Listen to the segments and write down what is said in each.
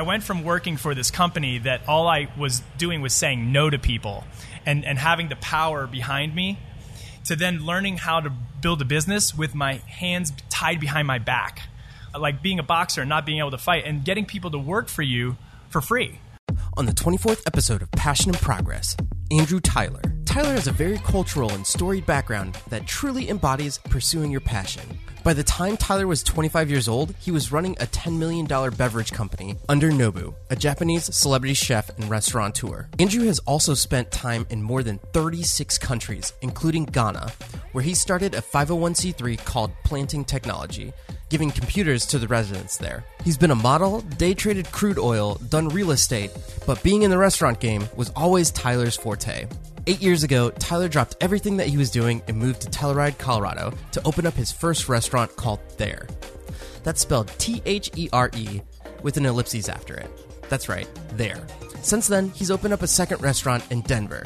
I went from working for this company that all I was doing was saying no to people and, and having the power behind me to then learning how to build a business with my hands tied behind my back. Like being a boxer and not being able to fight and getting people to work for you for free. On the 24th episode of Passion and Progress, Andrew Tyler. Tyler has a very cultural and storied background that truly embodies pursuing your passion. By the time Tyler was 25 years old, he was running a $10 million beverage company under Nobu, a Japanese celebrity chef and restaurateur. Andrew has also spent time in more than 36 countries, including Ghana, where he started a 501c3 called Planting Technology, giving computers to the residents there. He's been a model, day traded crude oil, done real estate, but being in the restaurant game was always Tyler's forte. Eight years ago, Tyler dropped everything that he was doing and moved to Telluride, Colorado to open up his first restaurant called There. That's spelled T H E R E with an ellipses after it. That's right, There. Since then, he's opened up a second restaurant in Denver.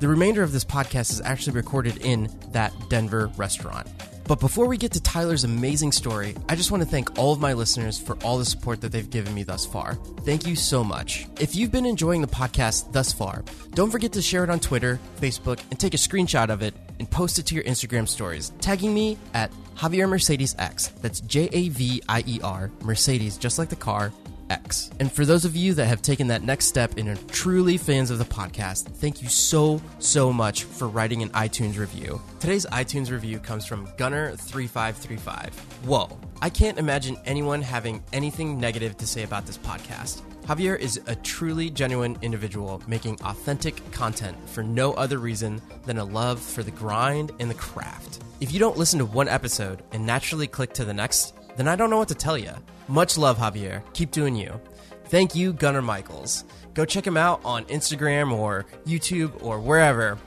The remainder of this podcast is actually recorded in that Denver restaurant. But before we get to Tyler's amazing story, I just want to thank all of my listeners for all the support that they've given me thus far. Thank you so much. If you've been enjoying the podcast thus far, don't forget to share it on Twitter, Facebook, and take a screenshot of it and post it to your Instagram stories, tagging me at Javier Mercedes X. That's J A V I E R, Mercedes, just like the car, X. And for those of you that have taken that next step and are truly fans of the podcast, thank you so, so much for writing an iTunes review. Today's iTunes review comes from Gunner3535. Whoa, I can't imagine anyone having anything negative to say about this podcast. Javier is a truly genuine individual making authentic content for no other reason than a love for the grind and the craft. If you don't listen to one episode and naturally click to the next, then I don't know what to tell you. Much love, Javier. Keep doing you. Thank you, Gunnar Michaels. Go check him out on Instagram or YouTube or wherever.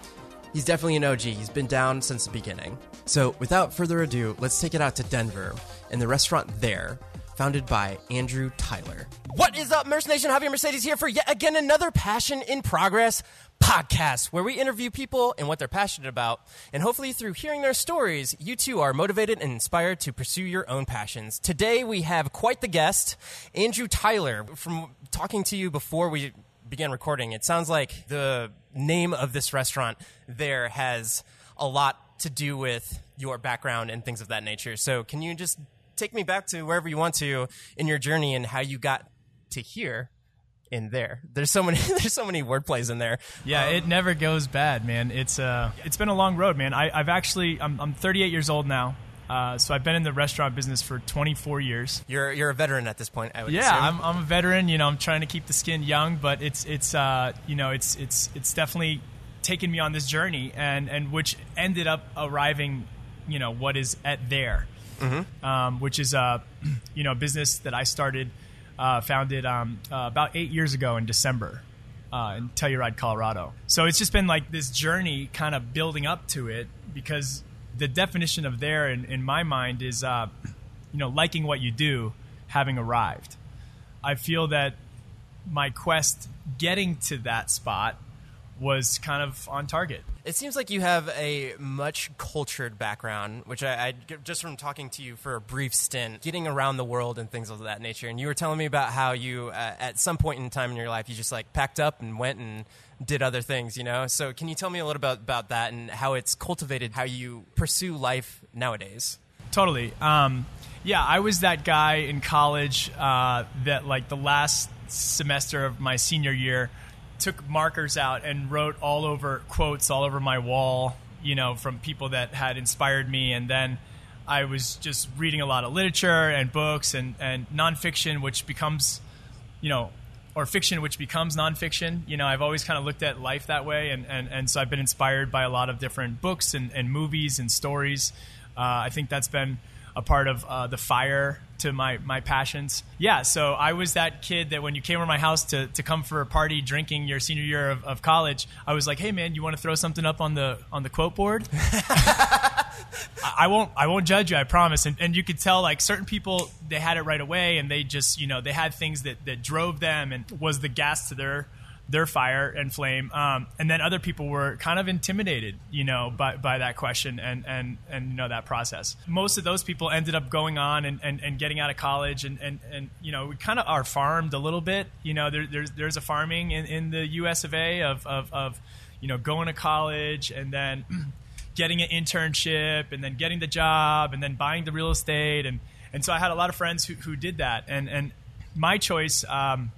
He's definitely an OG. He's been down since the beginning. So, without further ado, let's take it out to Denver and the restaurant there, founded by Andrew Tyler. What is up, Merce Nation? Javier Mercedes here for yet again another Passion and Progress podcast where we interview people and what they're passionate about. And hopefully, through hearing their stories, you too are motivated and inspired to pursue your own passions. Today, we have quite the guest, Andrew Tyler. From talking to you before we began recording, it sounds like the name of this restaurant there has a lot to do with your background and things of that nature. So, can you just take me back to wherever you want to in your journey and how you got to here in there. There's so many there's so many wordplays in there. Yeah, um, it never goes bad, man. It's uh it's been a long road, man. I, have actually I'm, I'm 38 years old now. Uh, so I've been in the restaurant business for 24 years. You're you're a veteran at this point. I would yeah, I'm, I'm a veteran. You know, I'm trying to keep the skin young, but it's it's uh, you know it's it's it's definitely taken me on this journey, and and which ended up arriving, you know, what is at there, mm-hmm. um, which is a you know a business that I started uh, founded um, uh, about eight years ago in December uh, in Telluride, Colorado. So it's just been like this journey kind of building up to it because the definition of there in, in my mind is, uh, you know, liking what you do, having arrived. I feel that my quest getting to that spot was kind of on target. It seems like you have a much cultured background, which I, I, just from talking to you for a brief stint, getting around the world and things of that nature. And you were telling me about how you, uh, at some point in time in your life, you just like packed up and went and did other things, you know? So can you tell me a little bit about that and how it's cultivated how you pursue life nowadays? Totally. Um, yeah, I was that guy in college uh, that like the last semester of my senior year took markers out and wrote all over quotes all over my wall, you know, from people that had inspired me. And then I was just reading a lot of literature and books and, and nonfiction, which becomes, you know, or fiction, which becomes nonfiction. You know, I've always kind of looked at life that way. And, and, and so I've been inspired by a lot of different books and, and movies and stories. Uh, I think that's been a part of uh, the fire to my my passions. Yeah, so I was that kid that when you came over my house to, to come for a party drinking your senior year of, of college, I was like, "Hey man, you want to throw something up on the on the quote board?" I won't I won't judge you, I promise. And and you could tell like certain people they had it right away and they just, you know, they had things that that drove them and was the gas to their their fire and flame. Um, and then other people were kind of intimidated, you know, by, by that question and, and, and, you know, that process. Most of those people ended up going on and, and, and getting out of college and, and, and, you know, we kind of are farmed a little bit. You know, there, there's, there's a farming in, in the US of A of, of, of, you know, going to college and then getting an internship and then getting the job and then buying the real estate. And, and so I had a lot of friends who, who did that. And, and my choice, um,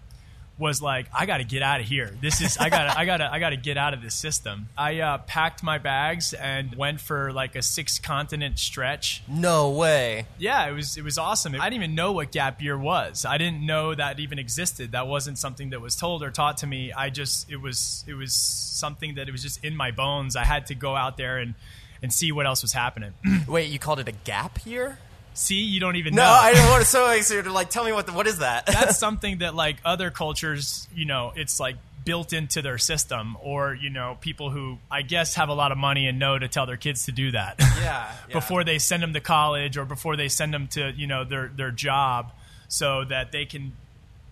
was like, I got to get out of here. This is I got I got to I got to get out of this system. I uh, packed my bags and went for like a six continent stretch. No way. Yeah, it was it was awesome. I didn't even know what gap year was. I didn't know that even existed. That wasn't something that was told or taught to me. I just it was it was something that it was just in my bones. I had to go out there and and see what else was happening. Wait, you called it a gap year? See, you don't even No, know. No, I don't want to. So excited to like tell me what the, what is that? That's something that like other cultures, you know, it's like built into their system or you know people who i guess have a lot of money and know to tell their kids to do that Yeah, yeah. before they send them to college or before they send them to you know their their job so that they can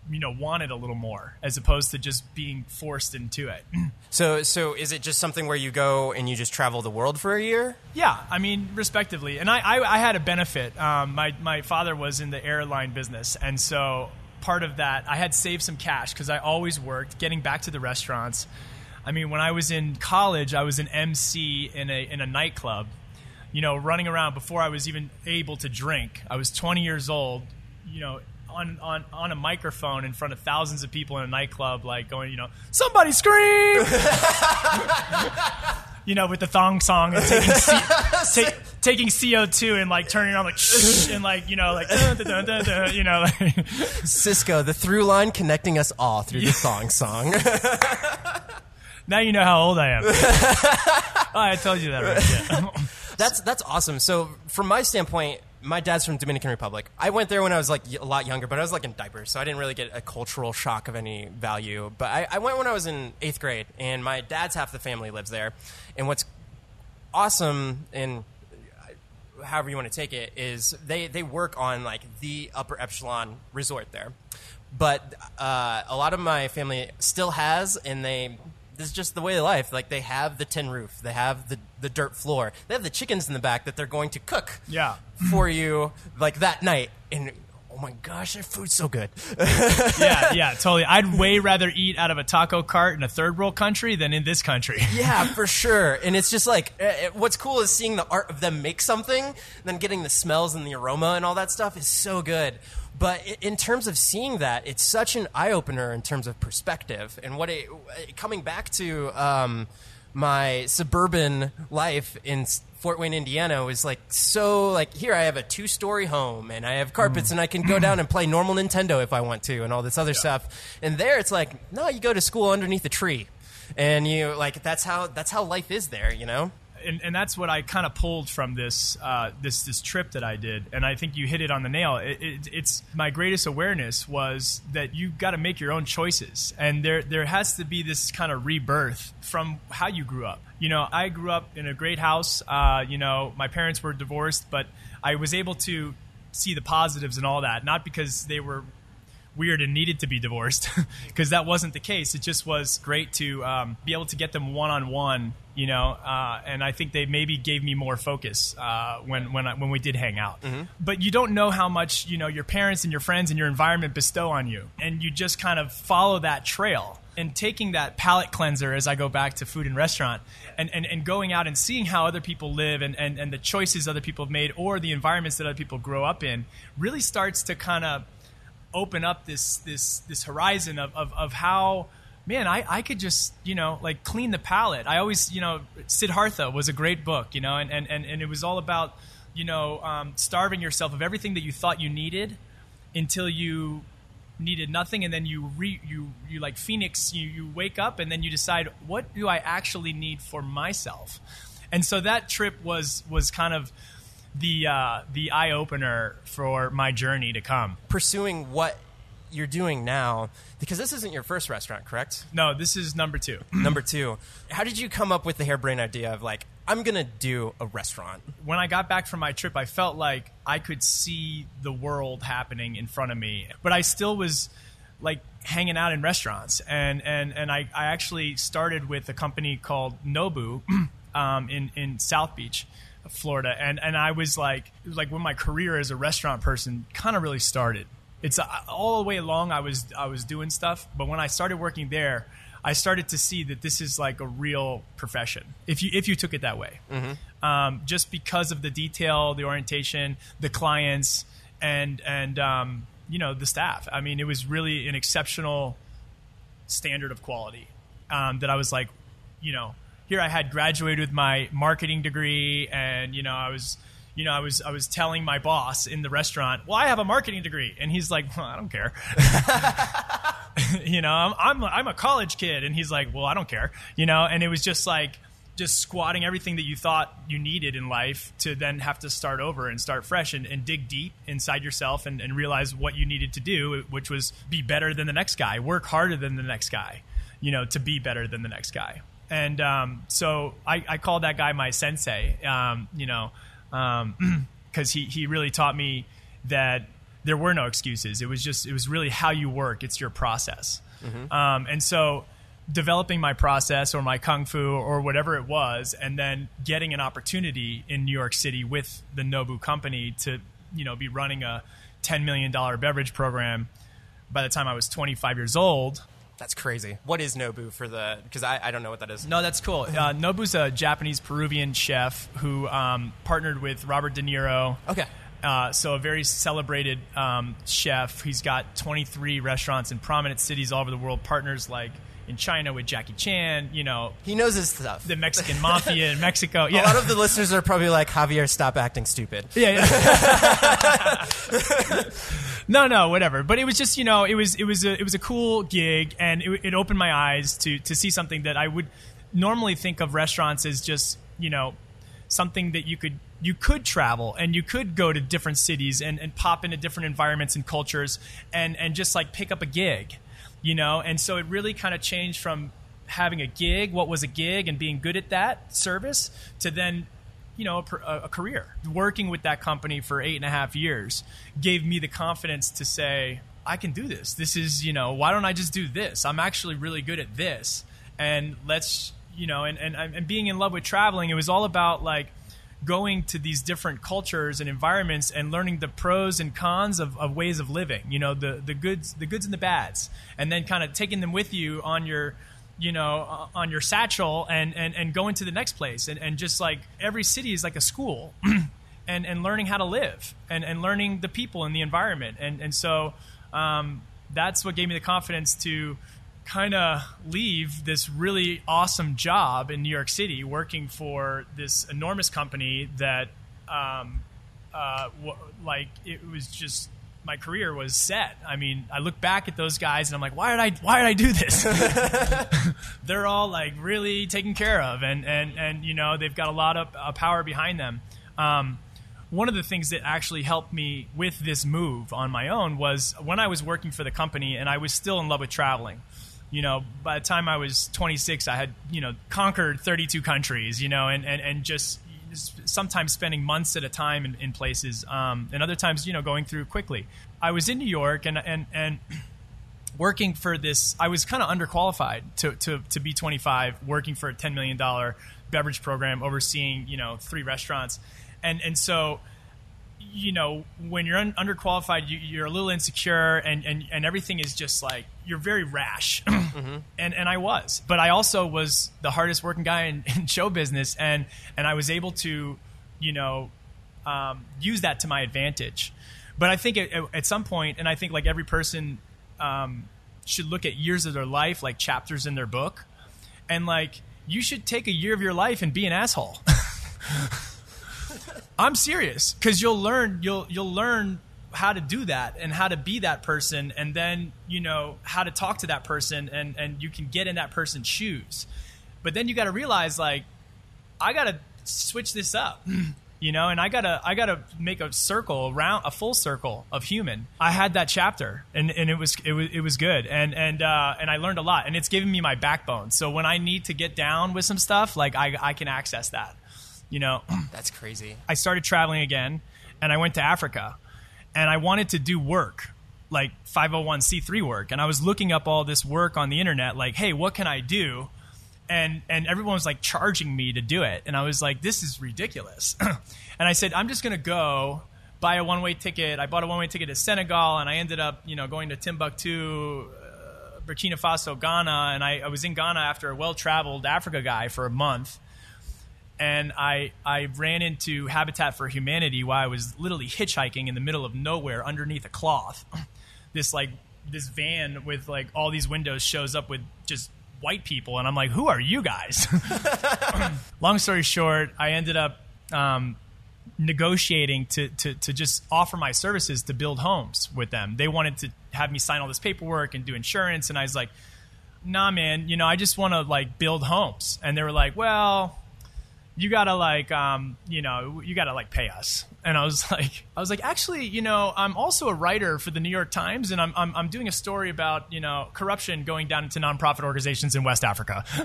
you know want it a little more as opposed to just being forced into it so so is it just something where you go and you just travel the world for a year? Yeah, I mean, respectively. And I, I, I had a benefit. Um, my, my father was in the airline business. And so part of that, I had saved some cash because I always worked getting back to the restaurants. I mean, when I was in college, I was an MC in a, in a nightclub, you know, running around before I was even able to drink. I was 20 years old, you know, on, on, on a microphone in front of thousands of people in a nightclub, like going, you know, somebody scream! you know, with the thong song and taking C- ta- taking CO two and like turning on like shh, and like you know like dun, dun, dun, you know like Sisqó, the through line connecting us all through the song song. now you know how old I am. oh, I told you that right. Yeah. that's that's awesome. So from my standpoint, my dad's from Dominican Republic. I went there when I was like a lot younger, but I was like in diapers, so I didn't really get a cultural shock of any value. But I, I went when I was in eighth grade, and my dad's half the family lives there. And what's awesome and however you want to take it is they they work on like the upper epsilon resort there but uh, a lot of my family still has and they this is just the way of life. Like they have the tin roof. They have the, the dirt floor. They have the chickens in the back that they're going to cook Yeah. for you like that night. And oh my gosh their food's so good yeah, yeah, totally. I'd way rather eat out of a taco cart in a third world country than in this country. Yeah, for sure. And it's just like uh, uh, what's cool is seeing the art of them make something, then getting the smells and the aroma and all that stuff is so good. But in terms of seeing that, it's such an eye opener in terms of perspective and what it coming back to um, my suburban life in Fort Wayne, Indiana was like so like here I have a two story home and I have carpets mm. and I can go down and play normal Nintendo if I want to and all this other stuff. And there it's like no, you go to school underneath a tree and you like that's how that's how life is there you know and, and that's what I kind of pulled from this uh, this this trip that I did, and I think you hit it on the nail. It, it, it's my greatest awareness was that you got to make your own choices, and there there has to be this kind of rebirth from how you grew up. You know, I grew up in a great house. Uh, you know, my parents were divorced, but I was able to see the positives and all that, not because they were weird and needed to be divorced because that wasn't the case. It just was great to um, be able to get them one on one, you know. Uh, and I think they maybe gave me more focus uh, when when I, when we did hang out. But you don't know how much you know your parents and your friends and your environment bestow on you, and you just kind of follow that trail. And taking that palate cleanser as I go back to food and restaurant and, and, and going out and seeing how other people live and, and, and the choices other people have made or the environments that other people grow up in really starts to kind of open up this this this horizon of, of, of how man I, I could just you know like clean the palate. I always you know siddhartha was a great book you know and, and, and, and it was all about you know um, starving yourself of everything that you thought you needed until you needed nothing and then you re, you you like phoenix you, you wake up and then you decide what do i actually need for myself? And so that trip was was kind of the uh, the eye opener for my journey to come. Pursuing what you're doing now because this isn't your first restaurant correct? No, this is number two. number two. How did you come up with the harebrained idea of like i'm gonna do a restaurant? When I got back from my trip, I felt like I could see the world happening in front of me, but I still was like hanging out in restaurants. And and and I, I actually started with a company called Nobu um, in in South Beach Florida. And and I was like like when my career as a restaurant person kind of really started it's uh, all the way along I was I was doing stuff but when I started working there I started to see that this is like a real profession if you if you took it that way. Um, just because of the detail the orientation the clients and and um, you know the staff. I mean it was really an exceptional standard of quality um, that I was like you know here I had graduated with my marketing degree and you know I was you know I was I was telling my boss in the restaurant well I have a marketing degree. And he's like well, I don't care. You know I'm, I'm I'm a college kid. And he's like well I don't care. You know and it was just like just squatting everything that you thought you needed in life to then have to start over and start fresh and, and dig deep inside yourself and, and realize what you needed to do which was be better than the next guy work harder than the next guy you know to be better than the next guy. And um, so I, I call that guy my sensei um, you know because he, he really taught me that there were no excuses. It was just it was really how you work. It's your process. Um, and so developing my process or my kung fu or whatever it was and then getting an opportunity in new york city with the nobu company to you know be running a $10 million beverage program by the time i was 25 years old That's crazy. What is Nobu for the? Because I, I don't know what that is. No, that's cool. Uh, Nobu's a Japanese Peruvian chef who um, partnered with Robert De Niro. Okay. Uh, so a very celebrated um, chef. He's got 23 restaurants in prominent cities all over the world. Partners like in China with Jackie Chan. You know, He knows his stuff. the Mexican mafia in Mexico. Yeah. A lot of the listeners are probably like, Javier, stop acting stupid. yeah, yeah. no, no, whatever. But it was just, you know, it was it was a it was a cool gig, and it, it opened my eyes to to see something that I would normally think of restaurants as just, you know, something that you could you could travel and you could go to different cities and, and pop into different environments and cultures and and just like pick up a gig, you know. And so it really kind of changed from having a gig, what was a gig, and being good at that service, to then you know, a, a career. Working with that company for eight and a half years gave me the confidence to say, I can do this. This is, you know, why don't I just do this? I'm actually really good at this. And let's, you know, and, and, and being in love with traveling, it was all about like going to these different cultures and environments and learning the pros and cons of, of ways of living, you know, the, the goods, the goods and the bads, and then kind of taking them with you on your, you know, uh, on your satchel and, and, and going to the next place. And, and just like every city is like a school and, and learning how to live and, and learning the people and the environment. And, and so um, that's what gave me the confidence to kind of leave this really awesome job in New York City working for this enormous company that, um, uh, w- like, it was just my career was set. I mean, I look back at those guys and I'm like, why did I why did I do this? They're all like really taken care of, and and and you know they've got a lot of uh, power behind them. Um, one of the things that actually helped me with this move on my own was when I was working for the company and I was still in love with traveling. You know, by the time I was 26, I had you know conquered 32 countries. You know, and and and just sometimes spending months at a time in, in places, um, and other times, you know, going through quickly. I was in New York and and and working for this. I was kind of underqualified to, to to be 25, working for a 10 million dollar beverage program, overseeing you know three restaurants, and and so. You know, when you're un- underqualified, you, you're a little insecure, and, and, and everything is just like you're very rash, and and I was, but I also was the hardest working guy in, in show business, and and I was able to, you know, um, use that to my advantage. But I think at, at some point, and I think like every person um, should look at years of their life like chapters in their book, and like you should take a year of your life and be an asshole. I'm serious because you'll learn you'll you'll learn how to do that and how to be that person and then you know how to talk to that person and and you can get in that person's shoes. But then you got to realize like i got to switch this up you know and i got to i got to make a circle around a full circle of human. I had that chapter and and it was it was it was good. And and uh and i learned a lot and it's given me my backbone. So when i need to get down with some stuff like i i can access that you know That's crazy. I started traveling again and I went to Africa and I wanted to do work. like 501c3 work. And i was looking up all this work on the internet like hey what can i do? And and everyone was like charging me to do it. And i was like this is ridiculous. And i said i'm just going to go buy a one-way ticket. I bought a one-way ticket to senegal and i ended up you know going to timbuktu uh, burkina faso ghana. And I, I was in ghana after a well-traveled africa guy for a month and I I ran into Habitat for Humanity while I was literally hitchhiking in the middle of nowhere underneath a cloth. This like this van with like all these windows shows up with just white people, and I'm like, who are you guys? Long story short, I ended up um, negotiating to, to to just offer my services to build homes with them. They wanted to have me sign all this paperwork and do insurance, and I was like, nah, man, you know, I just want to like build homes, and they were like, well you gotta like um, you know you gotta like pay us. And i was like i was like actually you know i'm also a writer for the new york times and i'm, I'm, I'm doing a story about you know corruption going down into nonprofit organizations in west africa.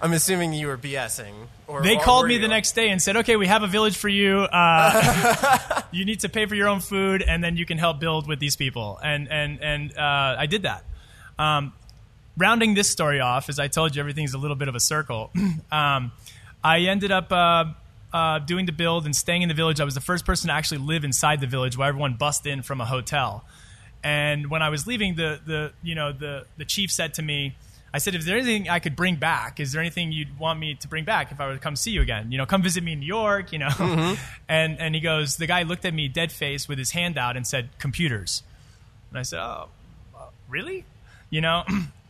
I'm assuming you were bsing or they or called me you? the next day and said okay we have a village for you uh, you need to pay for your own food and then you can help build with these people. And and and uh, i did that. Um, rounding this story off as i told you everything's a little bit of a circle. Um, I ended up uh, uh, doing the build and staying in the village. I was the first person to actually live inside the village, while everyone bust in from a hotel. And when I was leaving, the the you know the the chief said to me, I said, "Is there anything I could bring back? Is there anything you'd want me to bring back if I were to come see you again? You know, come visit me in New York. You know." Mm-hmm. And and he goes, the guy looked at me dead face with his hand out and said, "Computers." And I said, "Oh, uh, really?" You know.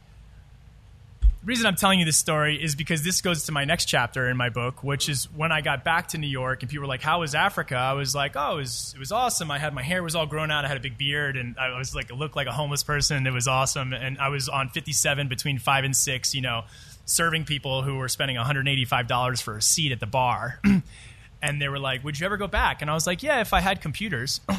reason I'm telling you this story is because this goes to my next chapter in my book, which is when I got back to New York and people were like, "How was Africa?" I was like, "Oh, it was it was awesome. I had my hair was all grown out. I had a big beard, and I was like looked like a homeless person. It was awesome. And I was on 57 between five and six, you know, serving people who were spending 185 dollars for a seat at the bar." and they were like, "Would you ever go back?" And I was like, "Yeah, if I had computers."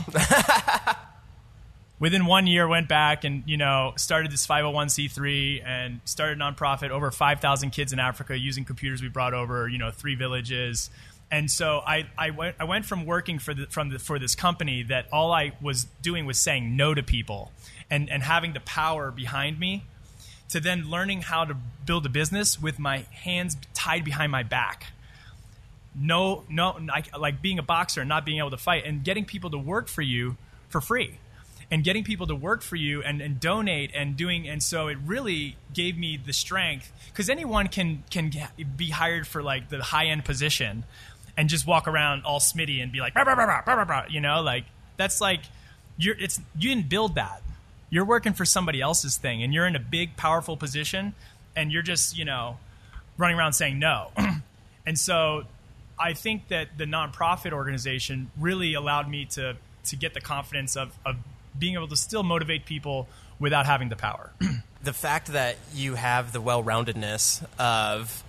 within one year went back and you know started this 501c3 and started a nonprofit over 5000 kids in africa using computers we brought over you know three villages and so I, I, went, I went from working for, the, from the, for this company that all I was doing was saying no to people and, and having the power behind me to then learning how to build a business with my hands tied behind my back. No, no, like being a boxer and not being able to fight and getting people to work for you for free and getting people to work for you and, and donate and doing and so it really gave me the strength because anyone can can be hired for like the high end position and just walk around all smitty and be like bah, bah, bah, you know? Like that's like you're it's you didn't build that. You're working for somebody else's thing and you're in a big powerful position and you're just you know running around saying no. And so i think that the nonprofit organization really allowed me to to get the confidence of, of being able to still motivate people without having the power. the fact that you have the well-roundedness of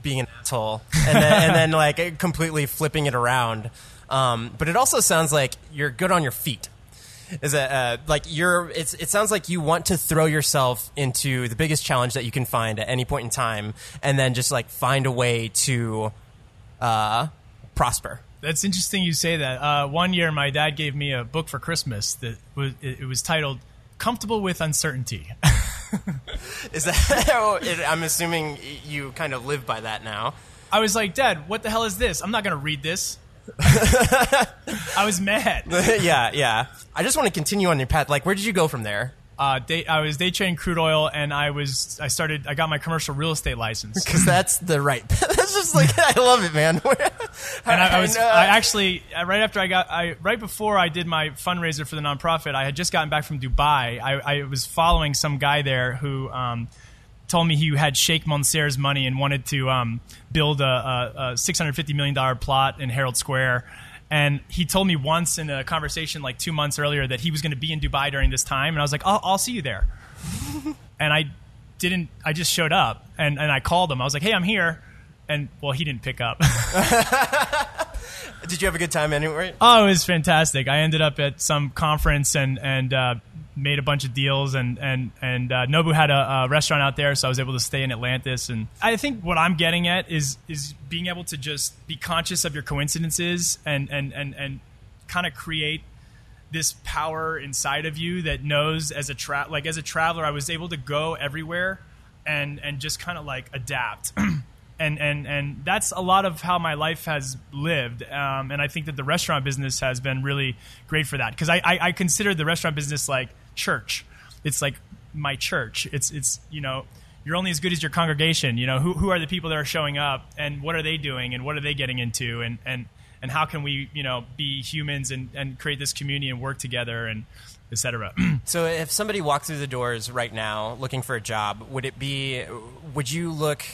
being an asshole and then, and then like completely flipping it around. Um, but it also sounds like you're good on your feet. Is that uh, like you're? It's, it sounds like you want to throw yourself into the biggest challenge that you can find at any point in time, and then just like find a way to uh, prosper. That's interesting you say that. Uh, one year, my dad gave me a book for Christmas that was it, it was titled "Comfortable with Uncertainty." Is that? I'm assuming you kind of live by that now. I was like, Dad, what the hell is this? I'm not going to read this. I was mad. yeah, yeah. I just want to continue on your path. Like, where did you go from there? Uh, day, I was day trading crude oil, and I was I started I got my commercial real estate license because that's the right. that's just like I love it, man. and I, I was I actually uh, right after I got I right before I did my fundraiser for the nonprofit, I had just gotten back from Dubai. I, I was following some guy there who. Um, told me he had Sheikh Mansour's money and wanted to um, build a, a, a $650 million plot in Herald Square and he told me once in a conversation like two months earlier that he was going to be in Dubai during this time. And I was like, I'll, I'll see you there. and I didn't, I just showed up and, and I called him. I was like, hey, I'm here. And well, he didn't pick up. Did you have a good time anyway? Oh, it was fantastic. I ended up at some conference and, and, uh, made a bunch of deals and and and uh, Nobu had a, a, restaurant out there, so I was able to stay in Atlantis. And I think what I'm getting at is is being able to just be conscious of your coincidences and and and and kind of create this power inside of you that knows as a tra- like as a traveler, I was able to go everywhere and and just kind of like adapt. and and and that's a lot of how my life has lived. Um, and I think that the restaurant business has been really great for that because I, I, I consider the restaurant business like church. It's like my church. It's it's you know you're only as good as your congregation. You know who who are the people that are showing up and what are they doing and what are they getting into and and and how can we you know be humans and and create this community and work together and etc. so if somebody walked through the doors right now looking for a job, would it be would you look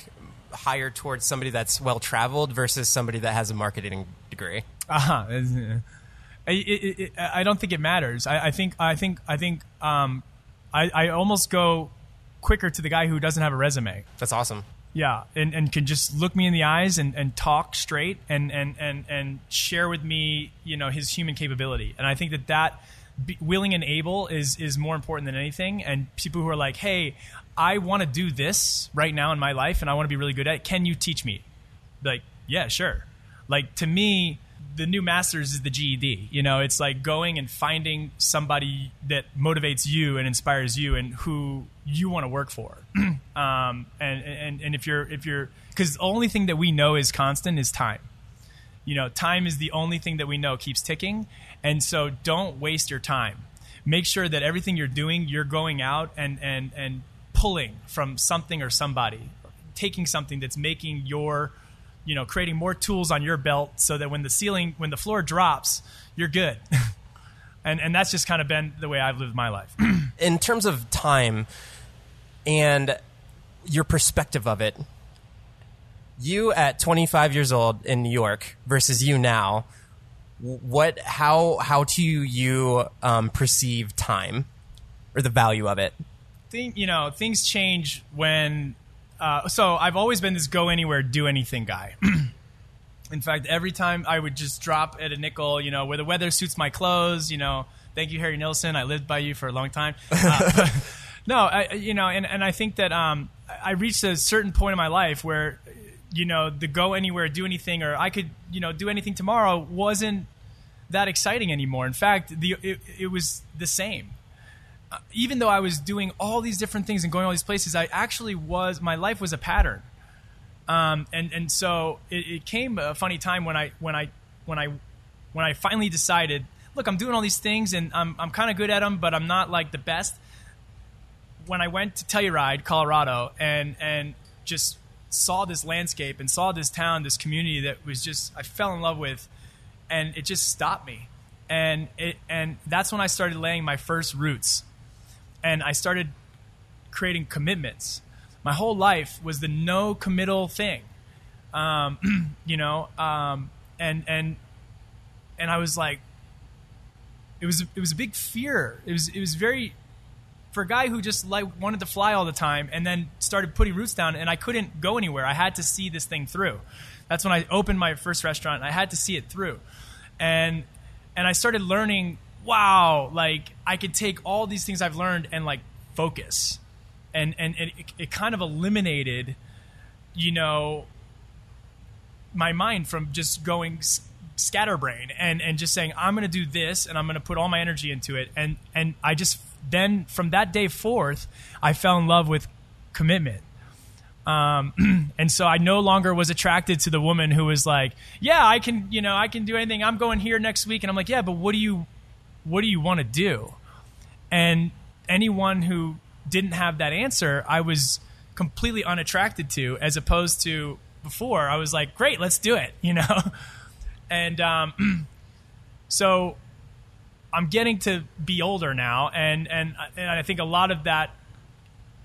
higher towards somebody that's well traveled versus somebody that has a marketing degree? Uh-huh. It, it, I don't think it matters. I, I think I think I think um, I, I almost go quicker to the guy who doesn't have a resume. That's awesome. Yeah, and, and can just look me in the eyes and, and talk straight and, and, and, and share with me, you know, his human capability. And I think that that willing and able is is more important than anything. And people who are like, "Hey, I want to do this right now in my life, and I want to be really good at it. Can you teach me?" Like, yeah, sure. Like to me, the new masters is the GED. You know, it's like going and finding somebody that motivates you and inspires you, and who you want to work for. um, and, and and if you're if you're because the only thing that we know is constant is time. You know, time is the only thing that we know keeps ticking, and so don't waste your time. Make sure that everything you're doing, you're going out and and and pulling from something or somebody, taking something that's making your you know creating more tools on your belt so that when the ceiling when the floor drops you're good. And and that's just kind of been the way i've lived my life. In terms of time and your perspective of it you at 25 years old in new york versus you now what how how do you um, perceive time or the value of it? Think you know things change when uh, so i've always been this go anywhere do anything guy in fact every time i would just drop at a nickel you know where the weather suits my clothes you know thank you harry nilsson i lived by you for a long time uh, no I, you know and, and i think that um, i reached a certain point in my life where you know, the go anywhere, do anything, or I could, you know, do anything tomorrow wasn't that exciting anymore. In fact, the it, it was the same. Uh, even though I was doing all these different things and going all these places, I actually was my life was a pattern. Um, and and so it, it came a funny time when I when I when I when I finally decided, look, I'm doing all these things and I'm I'm kind of good at them, but I'm not like the best. When I went to Telluride, Colorado, and and just saw this landscape and saw this town, this community that was just I fell in love with, and it just stopped me, and it and that's when I started laying my first roots, and I started creating commitments. My whole life was the no committal thing, um, you know, um, and and and I was like, it was it was a big fear. It was it was very for a guy who just like wanted to fly all the time and then started putting roots down and I couldn't go anywhere. I had to see this thing through. That's when I opened my first restaurant. I had to see it through. And and I started learning, wow, like I could take all these things I've learned and like focus. And and, it, it kind of eliminated you know my mind from just going scatterbrain and and just saying I'm going to do this and I'm going to put all my energy into it and and I just then from that day forth, I fell in love with commitment. Um, and so I no longer was attracted to the woman who was like, "Yeah, I can, you know, I can do anything. I'm going here next week." And I'm like, "Yeah, but what do you, what do you want to do?" And anyone who didn't have that answer, I was completely unattracted to, as opposed to before. I was like, "Great, let's do it," you know. and um, so I'm getting to be older now, and and and I think a lot of that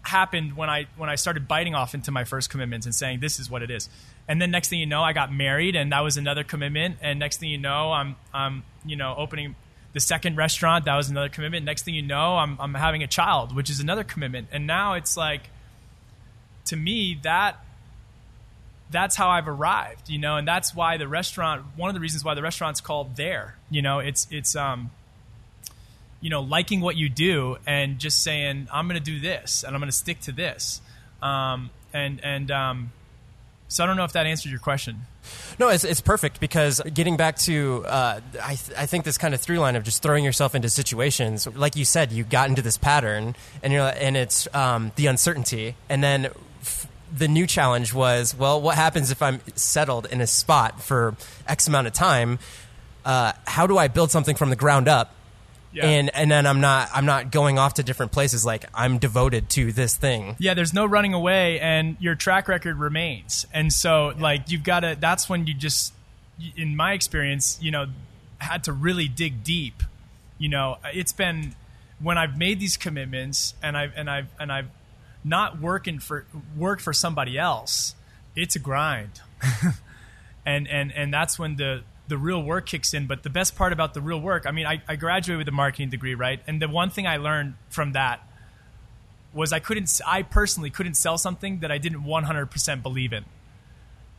happened when I when I started biting off into my first commitments and saying this is what it is. And then next thing you know, I got married, and that was another commitment. And next thing you know, I'm I'm you know opening the second restaurant. That was another commitment. Next thing you know, I'm I'm having a child, which is another commitment. And now it's like, to me, that that's how I've arrived, you know, and that's why the restaurant. One of the reasons why the restaurant's called There, you know, it's it's um you know, liking what you do and just saying, I'm going to do this and I'm going to stick to this. Um, and, and, um, So I don't know if that answered your question. No, it's, it's perfect because getting back to, uh, I, th- I think this kind of through line of just throwing yourself into situations, like you said, you got into this pattern and you're, and it's um, the uncertainty. And then f- the new challenge was, well, what happens if I'm settled in a spot for X amount of time? Uh, how do I build something from the ground up Yeah. and and then I'm not I'm not going off to different places. Like I'm devoted to this thing. Yeah, there's no running away, and your track record remains. And so, like, you've got to. That's when you just, in my experience, you know, had to really dig deep. You know, it's been when I've made these commitments, and I've and I've and I've not working for worked for somebody else. It's a grind, and and and that's when the the real work kicks in. But the best part about the real work, I mean, I, I graduated with a marketing degree, right? And the one thing I learned from that was I couldn't, I personally couldn't sell something that I didn't 100% believe in.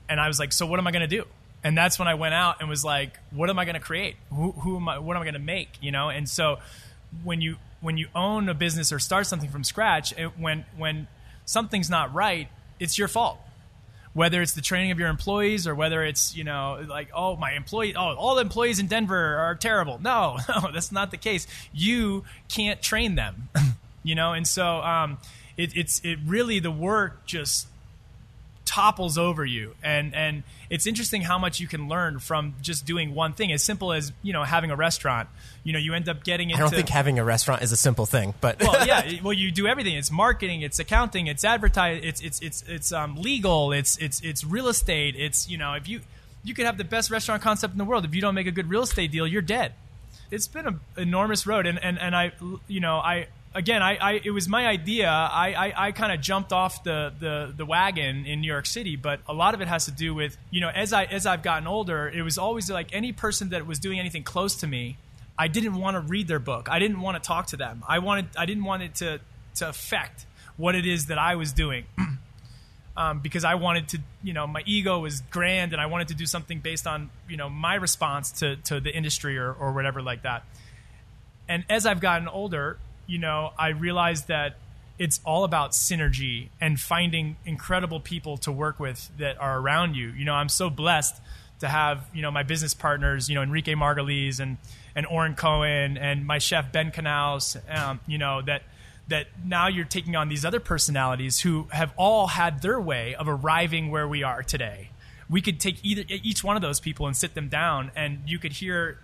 And I was like, so what am I going to do? And that's when I went out and was like, what am I going to create? Who, who am I, what am I going to make? You know? And so when you, when you own a business or start something from scratch, it, when, when something's not right, it's your fault whether it's the training of your employees or whether it's you know like oh my employee oh all the employees in denver are terrible. No no that's not the case. You can't train them you know? And so um, it, it's it really the work just topples over you and and it's interesting how much you can learn from just doing one thing as simple as you know having a restaurant you know you end up getting into I don't think having a restaurant is a simple thing, but well, yeah. Well, you do everything. It's marketing. It's accounting. It's advertise. It's it's it's it's um, legal. It's it's it's real estate. It's you know if you you could have the best restaurant concept in the world if you don't make a good real estate deal, you're dead. It's been an enormous road, and and and I you know I again I, I it was my idea. I I, I kind of jumped off the, the the wagon in New York City, but a lot of it has to do with you know as I as I've gotten older, it was always like any person that was doing anything close to me. I didn't want to read their book. I didn't want to talk to them. I wanted. I didn't want it to to affect what it is that I was doing, um, because I wanted to. You know, my ego was grand, and I wanted to do something based on you know my response to to the industry or or whatever like that. And as I've gotten older, you know, I realized that it's all about synergy and finding incredible people to work with that are around you. You know, I'm so blessed to have you know my business partners, you know Enrique Margulies and and Oren Cohen and my chef Ben Canals, um, you know that that now you're taking on these other personalities who have all had their way of arriving where we are today. We could take either each one of those people and sit them down, and you could hear,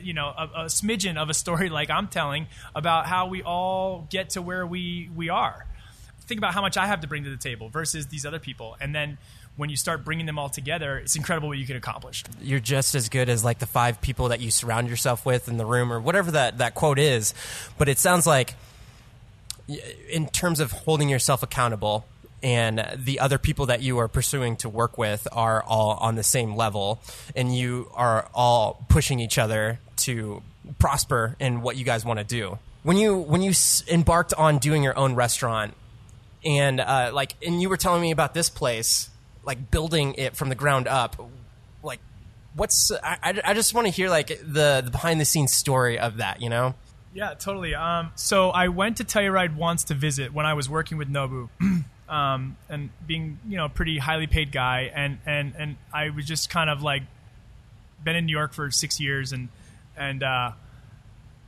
you know, a, a smidgen of a story like I'm telling about how we all get to where we we are. Think about how much I have to bring to the table versus these other people, and then when you start bringing them all together, it's incredible what you can accomplish. you're just as good as like the five people that you surround yourself with in the room or whatever that, that quote is. But it sounds like in terms of holding yourself accountable and the other people that you are pursuing to work with are all on the same level and you are all pushing each other to prosper in what you guys want to do. When you when you embarked on doing your own restaurant and uh, like and you were telling me about this place like building it from the ground up like what's i, I- I just want to hear like the, the behind the scenes story of that you know Yeah, totally. Um, so I went to Telluride once to visit when I was working with Nobu, um, and being you know a pretty highly paid guy, and and and I was just kind of like been in New York for six years, and and uh,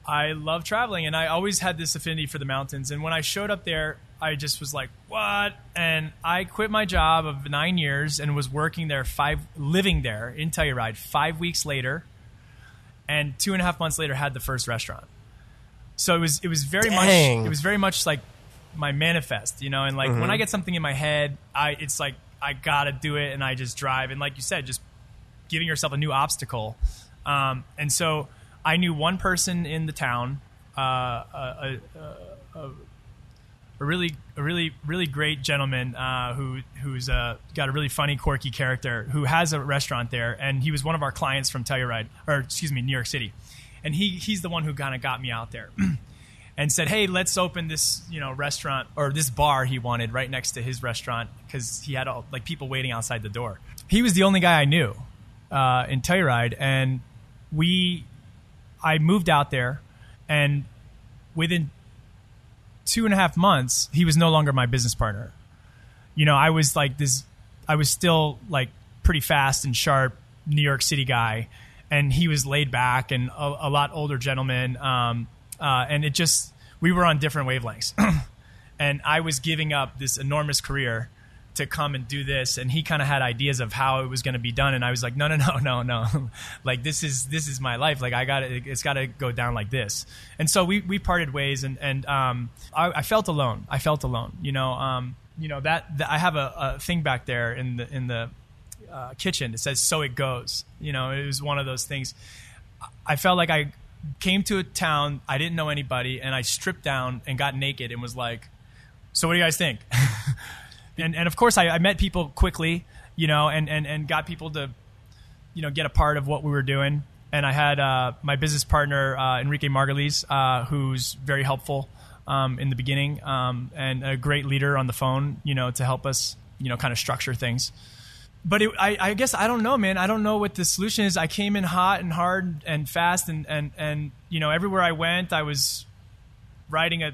I love traveling, and I always had this affinity for the mountains. And when I showed up there, I just was like, "What?" And I quit my job of nine years and was working there five, living there in Telluride. Five weeks later, and two and a half months later, had the first restaurant. So it was it was very Dang. much it was very much like my manifest, you know. And like when I get something in my head, I it's like I gotta do it, and I just drive. And like you said, just giving yourself a new obstacle. Um, and so I knew one person in the town, uh, a, a, a, a really, a really, really great gentleman uh, who who's uh, got a really funny, quirky character who has a restaurant there, and he was one of our clients from Telluride, or excuse me, New York City, and he he's the one who kind of got me out there. And said, "Hey, let's open this, you know, restaurant or this bar he wanted right next to his restaurant because he had all, like people waiting outside the door. He was the only guy I knew, uh, in Telluride, and we, I moved out there, and within two and a half months, he was no longer my business partner. You know, I was like this I was still like pretty fast and sharp New York City guy, and he was laid back and a, a lot older gentleman. Um, uh, and it just we were on different wavelengths, and I was giving up this enormous career to come and do this. And he kind of had ideas of how it was going to be done. And i was like no no no no no. Like this is this is my life. Like i got it it's got to go down like this. And so we we parted ways and and um i, I felt alone. I felt alone you know um you know that, that i have a, a thing back there in the in the uh, kitchen it says so it goes. You know it was one of those things. I felt like i came to a town i didn't know anybody and i stripped down and got naked and was like so what do you guys think and and of course I, I met people quickly, you know, and and and got people to, you know, get a part of what we were doing. And I had uh, my business partner uh, Enrique Margulies, uh, who's very helpful um, in the beginning, um, and a great leader on the phone, you know, to help us, you know, kind of structure things. But it, I, I guess I don't know, man. I don't know what the solution is. I came in hot and hard and fast, and and and you know, everywhere I went, I was riding a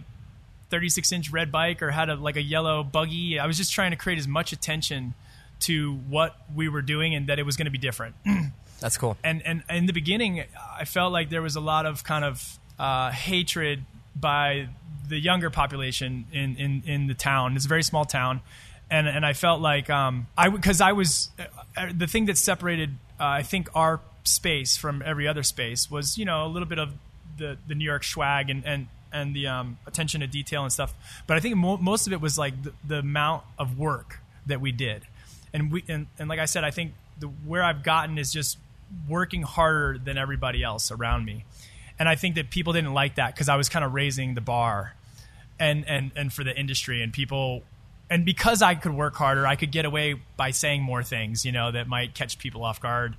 36 inch red bike or had a like a yellow buggy. I was just trying to create as much attention to what we were doing and that it was going to be different. That's cool. And and in the beginning, I felt like there was a lot of kind of uh, hatred by the younger population in, in, in the town. It's a very small town, and and I felt like um, I because I was uh, the thing that separated uh, I think our space from every other space was you know a little bit of the the New York swag and and and the um, attention to detail and stuff. But I think mo- most of it was like the, the, amount of work that we did, and we and, and like I said, I think the where I've gotten is just working harder than everybody else around me, and I think that people didn't like that because I was kind of raising the bar, and and and for the industry and people. And because I could work harder, I could get away by saying more things, you know, that might catch people off guard.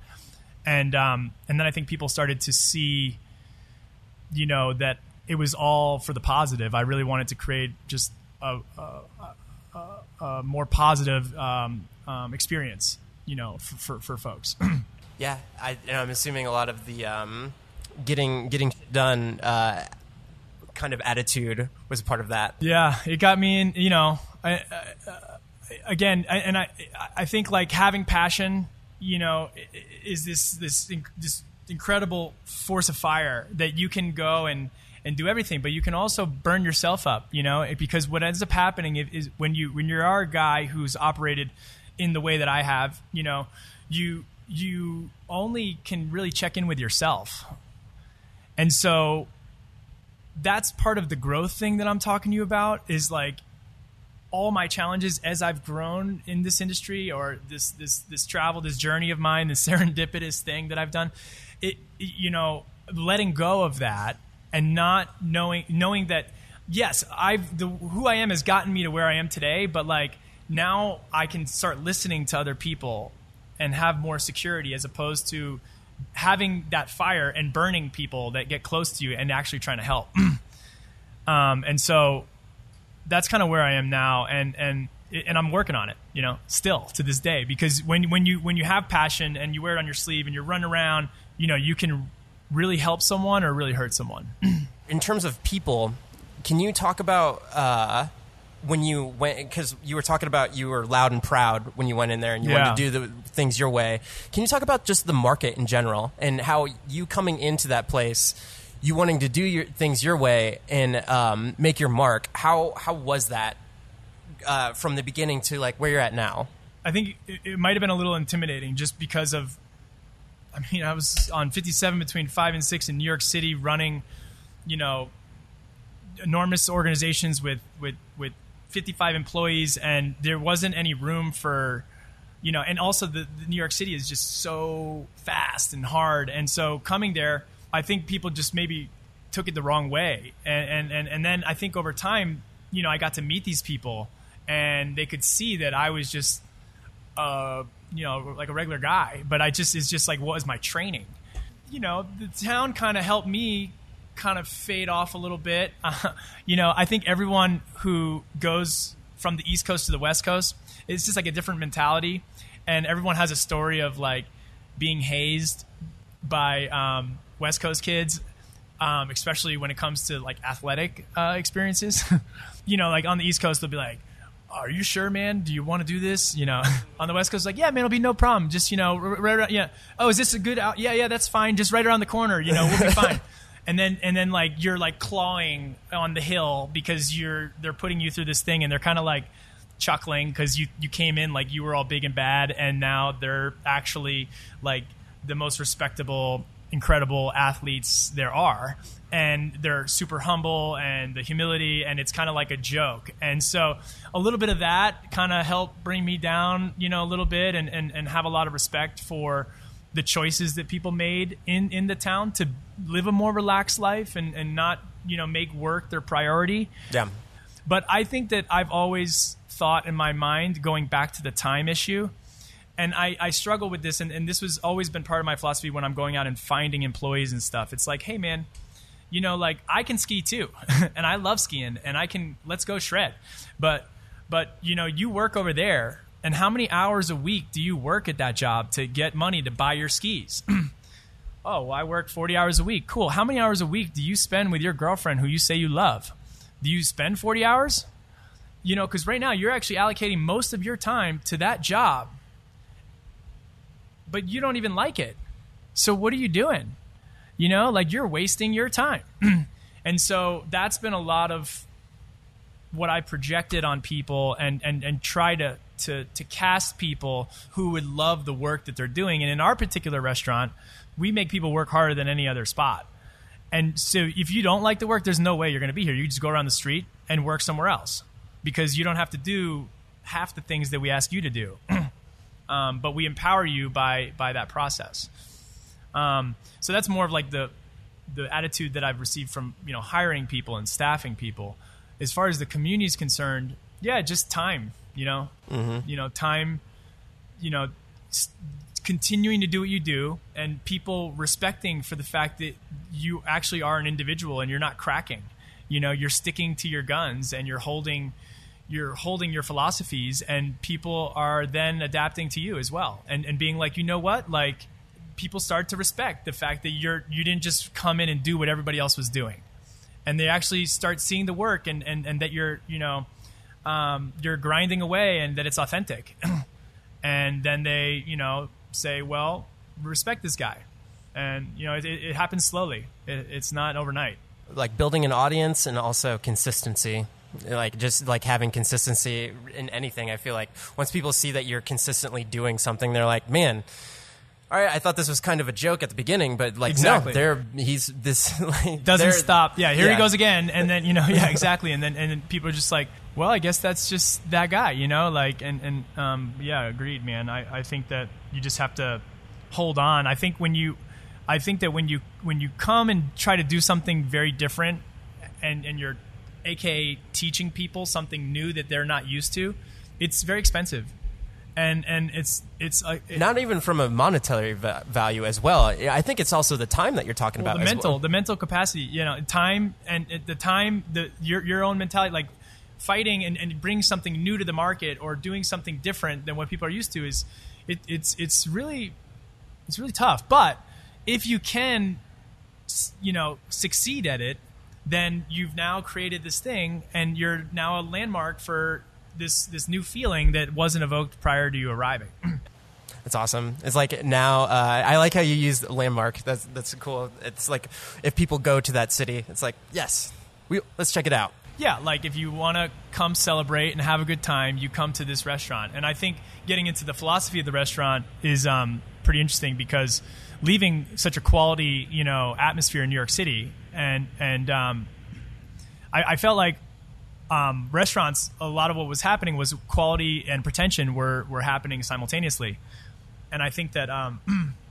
And um, and then I think people started to see, you know, that it was all for the positive. I really wanted to create just a, a, a, a more positive um, um, experience, you know, for, for, for folks. yeah, I, am assuming a lot of the um, getting getting done uh, kind of attitude was a part of that. Yeah, it got me in. You know, I, uh, again, I, and I I think like having passion, you know, is this this this incredible force of fire that you can go and and do everything but you can also burn yourself up you know because what ends up happening is when you when you're a guy who's operated in the way that i have you know you you only can really check in with yourself. And so that's part of the growth thing that i'm talking to you about is like all my challenges as I've grown in this industry or this this this travel, this journey of mine, this serendipitous thing that I've done, it you know, letting go of that and not knowing knowing that yes, I've the who I am has gotten me to where I am today, but like now I can start listening to other people and have more security as opposed to having that fire and burning people that get close to you and actually trying to help. um, and so that's kind of where I am now, and and and I'm working on it, you know, still to this day. Because when when you when you have passion and you wear it on your sleeve and you run around, you know, you can really help someone or really hurt someone. In terms of people, can you talk about uh, when you went? Because you were talking about you were loud and proud when you went in there and you yeah. wanted to do the things your way. Can you talk about just the market in general and how you coming into that place? You wanting to do your things your way and um, make your mark. How how was that uh, from the beginning to like where you're at now? I think it, it might have been a little intimidating just because of I mean, I was on 57 between five and six in New York City, running, you know, enormous organizations with with with 55 employees, and there wasn't any room for, you know, and also the, the New York City is just so fast and hard, and so coming there, I think people just maybe took it the wrong way, and and and, then I think over time, you know, I got to meet these people, and they could see that I was just. Uh, you know like a regular guy but i just it's just like what was my training? You know the town kind of helped me kind of fade off a little bit. Uh, you know i think everyone who goes from the east coast to the west coast it's just like a different mentality. And everyone has a story of like being hazed by um, west coast kids um, especially when it comes to like athletic uh, experiences you know like on the east coast they'll be like are you sure, man? Do you want to do this? You know, on the West Coast, like, yeah, man, it'll be no problem. Just, you know, right around, yeah. Oh, is this a good out? Yeah, yeah, that's fine. Just right around the corner, you know, we'll be fine. And then, and then like, you're like clawing on the hill because you're, they're putting you through this thing and they're kind of like chuckling because you, you came in like you were all big and bad and now they're actually like the most respectable, incredible athletes there are and they're super humble and the humility and it's kind of like a joke and so a little bit of that kind of helped bring me down you know a little bit and, and, and have a lot of respect for the choices that people made in, in the town to live a more relaxed life and, and not you know make work their priority Yeah. but I think that I've always thought in my mind, going back to the time issue, and I, I struggle with this, and, and this was always been part of my philosophy when I'm going out and finding employees and stuff. It's like, hey, man, you know, like I can ski too, and I love skiing, and I can let's go shred, but but you know, you work over there, and how many hours a week do you work at that job to get money to buy your skis? oh, well, I work 40 hours a week. Cool. How many hours a week do you spend with your girlfriend who you say you love? Do you spend 40 hours? You know, because right now you're actually allocating most of your time to that job, but you don't even like it. So what are you doing? You know, like you're wasting your time. and so that's been a lot of what I projected on people and, and, and try to, to, to cast people who would love the work that they're doing. And in our particular restaurant, we make people work harder than any other spot. And so if you don't like the work, there's no way you're going to be here. You just go around the street and work somewhere else because you don't have to do half the things that we ask you to do. um, but we empower you by, by that process. Um, so that's more of like the, the attitude that I've received from, you know, hiring people and staffing people. As far as the community is concerned, yeah, just time, you know, you know, time, you know, continuing to do what you do and people respecting for the fact that you actually are an individual and you're not cracking you know you're sticking to your guns and you're holding you're holding your philosophies and people are then adapting to you as well. And and being like you know what? Like people start to respect the fact that you're you didn't just come in and do what everybody else was doing. And they actually start seeing the work and and, and that you're you know um, you're grinding away and that it's authentic. And then they you know say well respect this guy. And you know it, it, happens slowly. It, it's not overnight. Like building an audience and also consistency like just like having consistency in anything i feel like once people see that you're consistently doing something they're like man all right i thought this was kind of a joke at the beginning but like Exactly. no they're he's this like, doesn't stop yeah here yeah. he goes again and then you know yeah exactly and then and then people are just like well i guess that's just that guy you know like and and um yeah agreed man i i think that you just have to hold on i think when you i think that when you when you come and try to do something very different and and you're aka teaching people something new that they're not used to it's very expensive. And and it's it's uh, it- not even from a monetary va- value as well. I think it's also the time that you're talking well, about the as mental well. the mental capacity you know time and the time the your your own mentality like fighting and, and bringing something new to the market or doing something different than what people are used to is it, it's it's really it's really tough. But if you can you know succeed at it then you've now created this thing and you're now a landmark for this this new feeling that wasn't evoked prior to you arriving It's awesome. It's like now. Uh, I like how you use landmark. That's that's cool. It's like if people go to that city, it's like yes, we let's check it out. yeah, like if you want to come celebrate and have a good time, you come to this restaurant. And I think getting into the philosophy of the restaurant is um, pretty interesting because leaving such a quality, you know, atmosphere in New York City, and and um, I, I felt like um, restaurants, a lot of what was happening was quality and pretension were were happening simultaneously, and I think that. Um,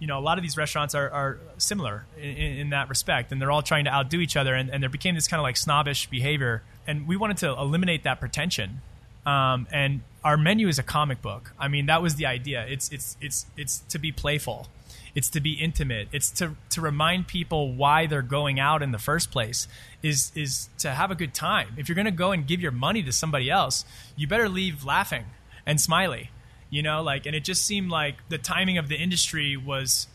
you know, a lot of these restaurants are, are similar in, in that respect, and they're all trying to outdo each other, and, and there became this kind of like snobbish behavior. And we wanted to eliminate that pretension. Um, and our menu is a comic book. I mean, that was the idea. It's it's it's it's to be playful. It's to be intimate. It's to to remind people why they're going out in the first place. Is is to have a good time. If you're going to go and give your money to somebody else, you better leave laughing and smiley you know like and it just seemed like the timing of the industry was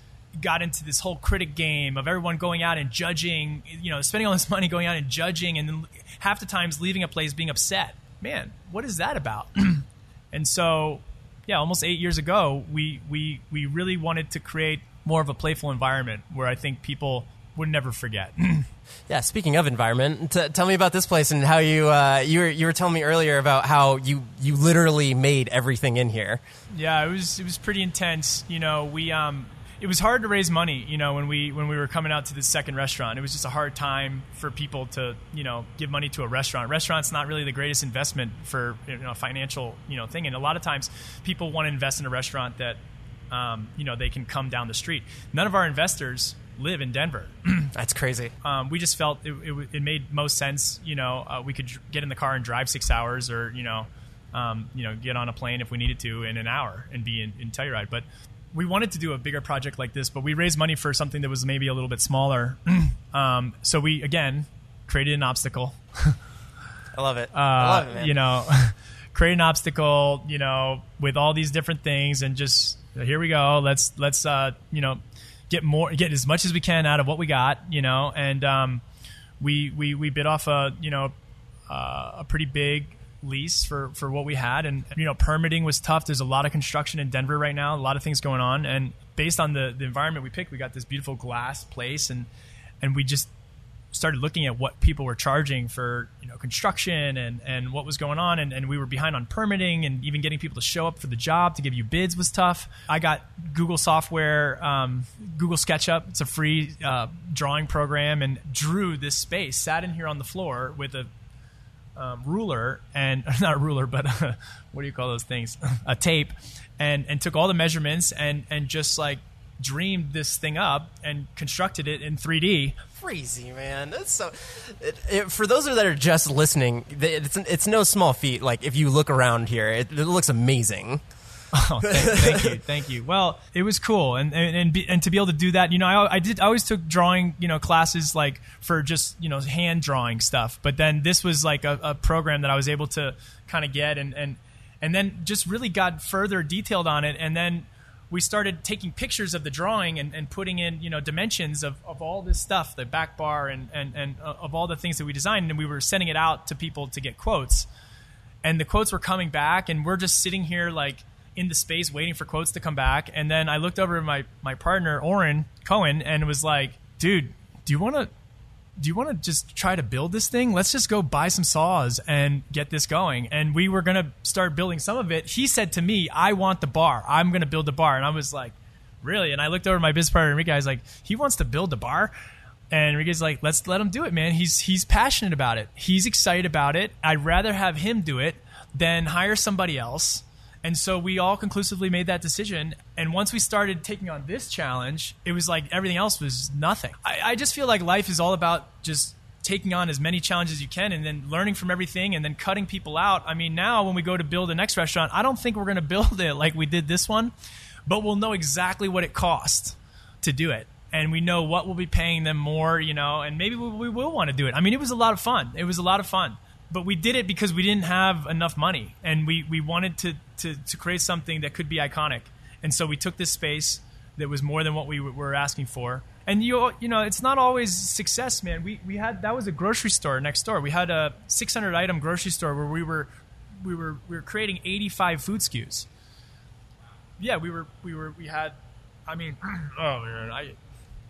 got into this whole critic game of everyone going out and judging you know spending all this money going out and judging and then half the times leaving a place being upset man, what is that about? and so, yeah, almost eight years ago, we we we really wanted to create more of a playful environment where I think people would never forget. yeah. Speaking of environment, t- tell me about this place and how you uh, you were you were telling me earlier about how you you literally made everything in here. Yeah, it was it was pretty intense. You know, we um it was hard to raise money. You know, when we when we were coming out to the second restaurant, it was just a hard time for people to you know give money to a restaurant. Restaurant's not really the greatest investment for you know financial you know thing, and a lot of times people want to invest in a restaurant that um, you know they can come down the street. None of our investors live in Denver. That's crazy. Um, we just felt it, it, it, made most sense. You know, uh, we could get in the car and drive six hours, or you know, um, you know, get on a plane if we needed to in an hour and be in, in Telluride. But we wanted to do a bigger project like this, but we raised money for something that was maybe a little bit smaller. um, so we again created an obstacle. I love it. Uh, I love it, You know, create an obstacle. You know, with all these different things, and just here we go. Let's let's uh, you know get more, get as much as we can out of what we got. You know, and um, we we we bit off a you know uh, a pretty big lease for for what we had. And you know permitting was tough. There's a lot of construction in denver right now a lot of things going on. And based on the the environment we picked we got this beautiful glass place and and we just started looking at what people were charging for you know construction and and what was going on. And, and we were behind on permitting and even getting people to show up for the job to give you bids was tough. I got google software um, google sketchup. It's a free uh, drawing program and drew this space sat in here on the floor with a um, ruler and not a ruler, but uh, what do you call those things? a tape, and and took all the measurements and and just like dreamed this thing up and constructed it in 3D. Crazy man, that's so. It, it, for those that are just listening, it's it's no small feat. Like if you look around here, it, it looks amazing. Oh, thank, thank, you, thank you. Well, it was cool, and and and, be, and, to be able to do that, you know, I, I did. I always took drawing, you know, classes like for just you know hand drawing stuff. But then this was like a, a program that I was able to kind of get, and and and then just really got further detailed on it, and then we started taking pictures of the drawing and, and putting in you know dimensions of, of all this stuff, the back bar and and and uh, of all the things that we designed, and we were sending it out to people to get quotes, and the quotes were coming back, and we're just sitting here like in the space waiting for quotes to come back. And then I looked over at my my partner Oren Cohen and was like, "Dude, do you want to?" Do you want to just try to build this thing? Let's just go buy some saws and get this going. And we were going to start building some of it. He said to me, I want the bar. I'm going to build the bar. And I was like, really? And I looked over at my business partner, Enrique. I was like, he wants to build the bar? And Enrique's like, let's let him do it, man. He's he's passionate about it. He's excited about it. I'd rather have him do it than hire somebody else and so we all conclusively made that decision. And once we started taking on this challenge, it was like everything else was nothing. I, I just feel like life is all about just taking on as many challenges as you can and then learning from everything and then cutting people out. I mean, now when we go to build the next restaurant, I don't think we're going to build it like we did this one, but we'll know exactly what it cost to do it. And we know what we'll be paying them more, you know, and maybe we, we will want to do it. I mean, it was a lot of fun. It was a lot of fun but we did it because we didn't have enough money and we, we wanted to, to, to create something that could be iconic. And so we took this space that was more than what we were asking for. And you you know, it's not always success, man. We we had that was a grocery store next door. We had a 600 item grocery store where we were we were we were creating 85 food SKUs. Yeah, we were we were we had I mean, oh man, I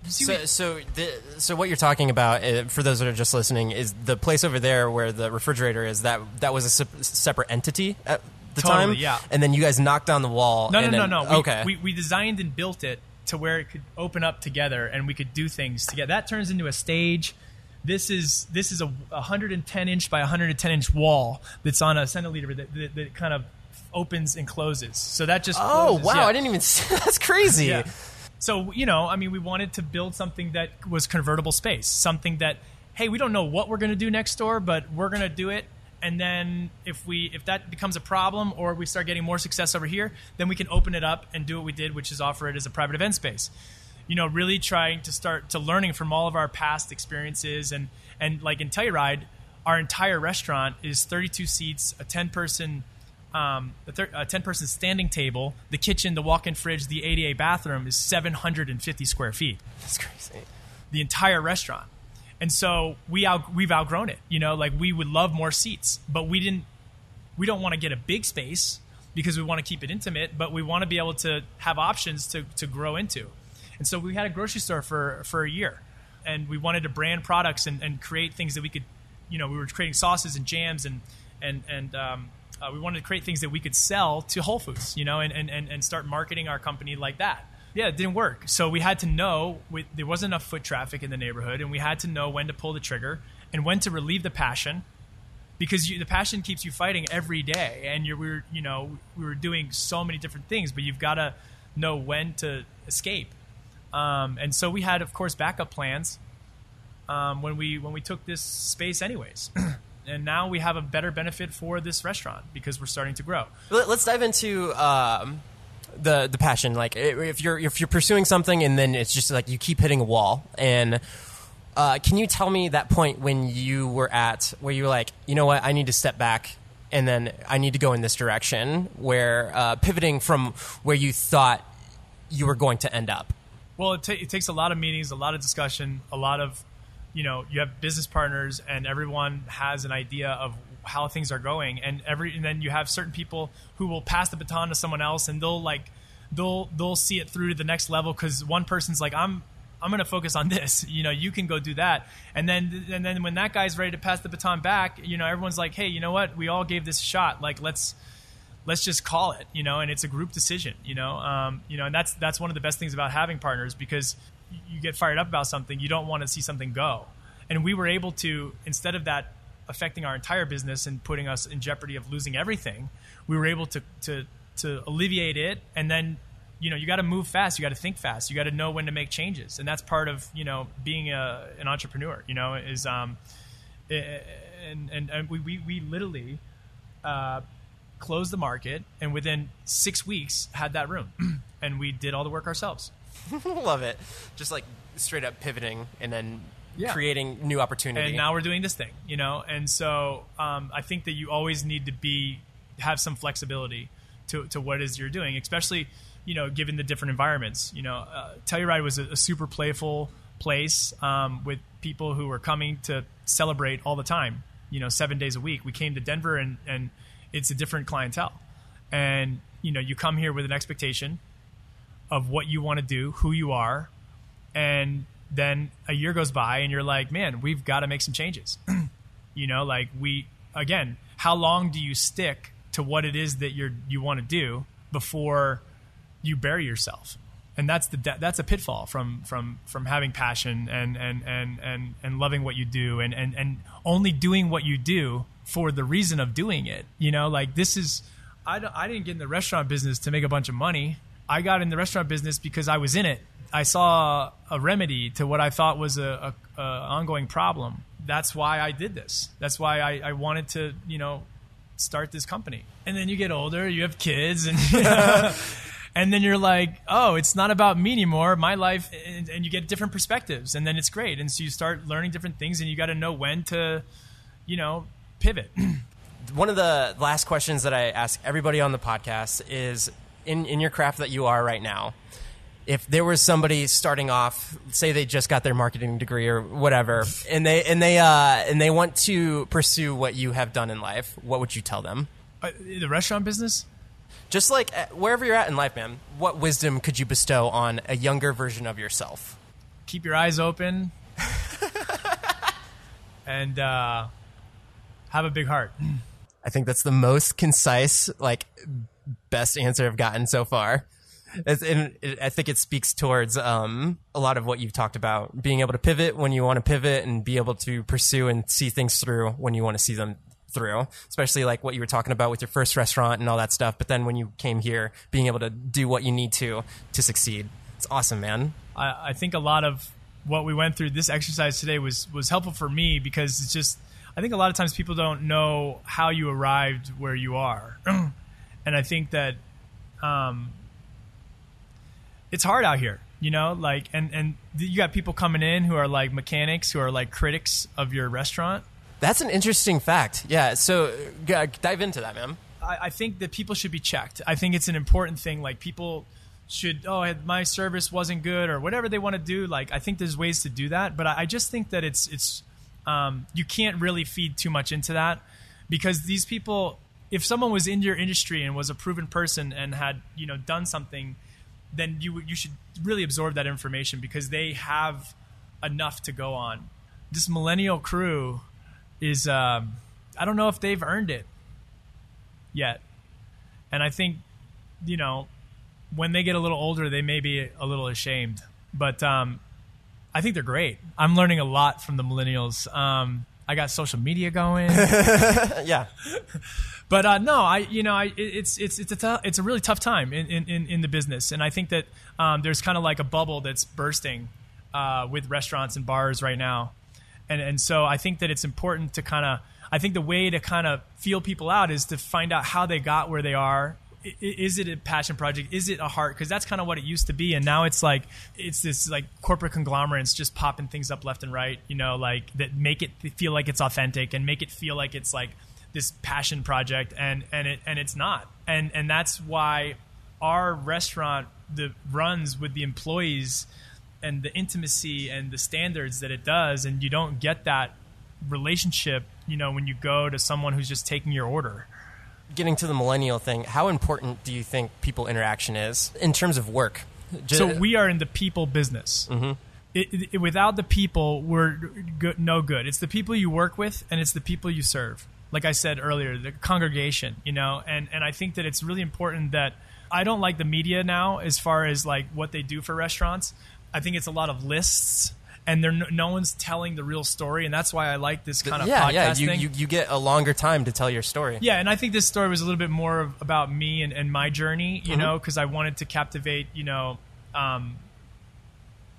so, so, the, so what you're talking about, uh, for those that are just listening, is the place over there where the refrigerator is. That that was a se- separate entity at the totally, time. Yeah, and then you guys knocked down the wall. No, no, then, no, no. We, okay, we, we designed and built it to where it could open up together and we could do things together. That turns into a stage. This is this is a 110 inch by 110 inch wall that's on a centiliter that, that, that kind of opens and closes. So that just oh closes. wow, yeah. I didn't even. See, that's crazy. Yeah. So, you know, I mean, we wanted to build something that was convertible space, something that, hey, we don't know what we're going to do next door, but we're going to do it. And then if we if that becomes a problem or we start getting more success over here, then we can open it up and do what we did, which is offer it as a private event space. You know, really trying to start to learning from all of our past experiences and and like in Telluride, our entire restaurant is 32 seats, a 10 person um, a, thir- a 10 person standing table, the kitchen, the walk in fridge, the ADA bathroom is 750 square feet. That's crazy. The entire restaurant. And so we out, we've outgrown it. You know, like we would love more seats, but we didn't we don't want to get a big space because we want to keep it intimate, but we want to be able to have options to, to grow into. And so we had a grocery store for, for a year and we wanted to brand products and, and create things that we could, you know, we were creating sauces and jams and, and, and, um, uh, we wanted to create things that we could sell to Whole Foods, you know, and, and, and start marketing our company like that. Yeah, it didn't work. So we had to know we, there wasn't enough foot traffic in the neighborhood, and we had to know when to pull the trigger and when to relieve the passion because you, the passion keeps you fighting every day and you're we were you know we were doing so many different things but you've got to know when to escape um, and so we had of course backup plans um, when we when we took this space anyways and now we have a better benefit for this restaurant because we're starting to grow Let- Let's dive into um, the the passion. Like, if you're if you're pursuing something and then it's just like you keep hitting a wall. And uh, can you tell me that point when you were at where you were like, you know what, I need to step back and then I need to go in this direction, where uh, pivoting from where you thought you were going to end up. Well, it, ta- it takes a lot of meetings, a lot of discussion, a lot of, you know, you have business partners, and everyone has an idea of how things are going, and every and then you have certain people who will pass the baton to someone else, and they'll like, they'll they'll see it through to the next level because one person's like, I'm. I'm to focus on this. You know, you can go do that, and then and then when that guy's ready to pass the baton back, you know, everyone's like, "Hey, you know what? We all gave this a shot. Like, let's let's just call it, you know, and it's a group decision, you know, um, you know, and that's that's one of the best things about having partners because you get fired up about something, you don't want to see something go, and we were able to instead of that affecting our entire business and putting us in jeopardy of losing everything, we were able to to to alleviate it, and then you know you got to move fast, you got to think fast, you got to know when to make changes, and that's part of you know being a, an entrepreneur, you know, is um, and and, and we, we we literally uh, closed the market and within six weeks had that room. And we did all the work ourselves Love it. Just like straight up pivoting and then Yeah. creating new opportunity. and now we're doing this thing you know and so um, i think that you always need to be have some flexibility to, to what it is you're doing especially you know given the different environments you know uh, telluride was a, a super playful place um, with people who were coming to celebrate all the time you know seven days a week we came to denver and, and it's a different clientele and you know you come here with an expectation of what you want to do who you are and then a year goes by and you're like man we've got to make some changes. You know like we again how long do you stick to what it is that you're you want to do before you bury yourself? And that's the that's a pitfall from from from having passion and and and and, and loving what you do and, and and only doing what you do for the reason of doing it. You know like this is I, don't- I didn't get in the restaurant business to make a bunch of money i got in the restaurant business because i was in it i saw a remedy to what i thought was a, a, a ongoing problem that's why i did this that's why I, I wanted to you know start this company and then you get older you have kids and and then you're like, oh, it's not about me anymore. My life, and, and you get different perspectives, and then it's great. And so you start learning different things, and you got to know when to, you know, pivot. one of the last questions that I ask everybody on the podcast is in, in your craft that you are right now, if there was somebody starting off, say they just got their marketing degree or whatever, and they and they uh, and they want to pursue what you have done in life, what would you tell them? Uh, the restaurant business, Just like uh, wherever you're at in life, man, what wisdom could you bestow on a younger version of yourself? keep your eyes open, and uh, have a big heart. I think that's the most concise, like, best answer I've gotten so far. It's, and it, I think it speaks towards um, a lot of what you've talked about being able to pivot when you want to pivot and be able to pursue and see things through when you want to see them through, especially like what you were talking about with your first restaurant and all that stuff. But then when you came here, being able to do what you need to to succeed. It's awesome, man. I, I think a lot of what we went through this exercise today was was helpful for me because it's just I think a lot of times people don't know how you arrived where you are, and I think that um, it's hard out here, you know, like and and you got people coming in who are like mechanics who are like critics of your restaurant. That's an interesting fact. Yeah. So uh, dive into that, man. I, I think that people should be checked. I think it's an important thing. Like people should, oh, my service wasn't good or whatever they want to do. Like I think there's ways to do that, but I, I just think that it's it's um, you can't really feed too much into that because these people. If someone was in your industry and was a proven person and had you know done something, then you you should really absorb that information because they have enough to go on. This millennial crew is um, I don't know if they've earned it yet, and I think you know when they get a little older, they may be a little ashamed, but um, I think they're great. I'm learning a lot from the millennials. Um, I got social media going. yeah. But uh, no, I you know I it's it's it's a t- it's a really tough time in, in, in the business, and I think that um, there's kind of like a bubble that's bursting uh, with restaurants and bars right now, and and so I think that it's important to kind of I think the way to kind of feel people out is to find out how they got where they are. Is it a passion project? Is it a heart? Because that's kind of what it used to be, and now it's like it's this like corporate conglomerates just popping things up left and right. You know, like that make it feel like it's authentic and make it feel like it's like this passion project and and it and it's not and and that's why our restaurant the runs with the employees and the intimacy and the standards that it does and you don't get that relationship you know when you go to someone who's just taking your order Getting to the millennial thing, how important do you think people interaction is in terms of work? So we are in the people business. Mm-hmm. It, it, without the people we're good, no good. It's the people you work with and it's the people you serve. Like i said earlier the congregation you know and and i think that it's really important that i don't like the media now as far as like what they do for restaurants. I think it's a lot of lists and there no, no one's telling the real story and that's why i like this kind of yeah, podcast yeah. You, thing you you get a longer time to tell your story. yeah, and I think this story was a little bit more of, about me and, and my journey, you Mm-hmm. know, because I wanted to captivate, you know, um,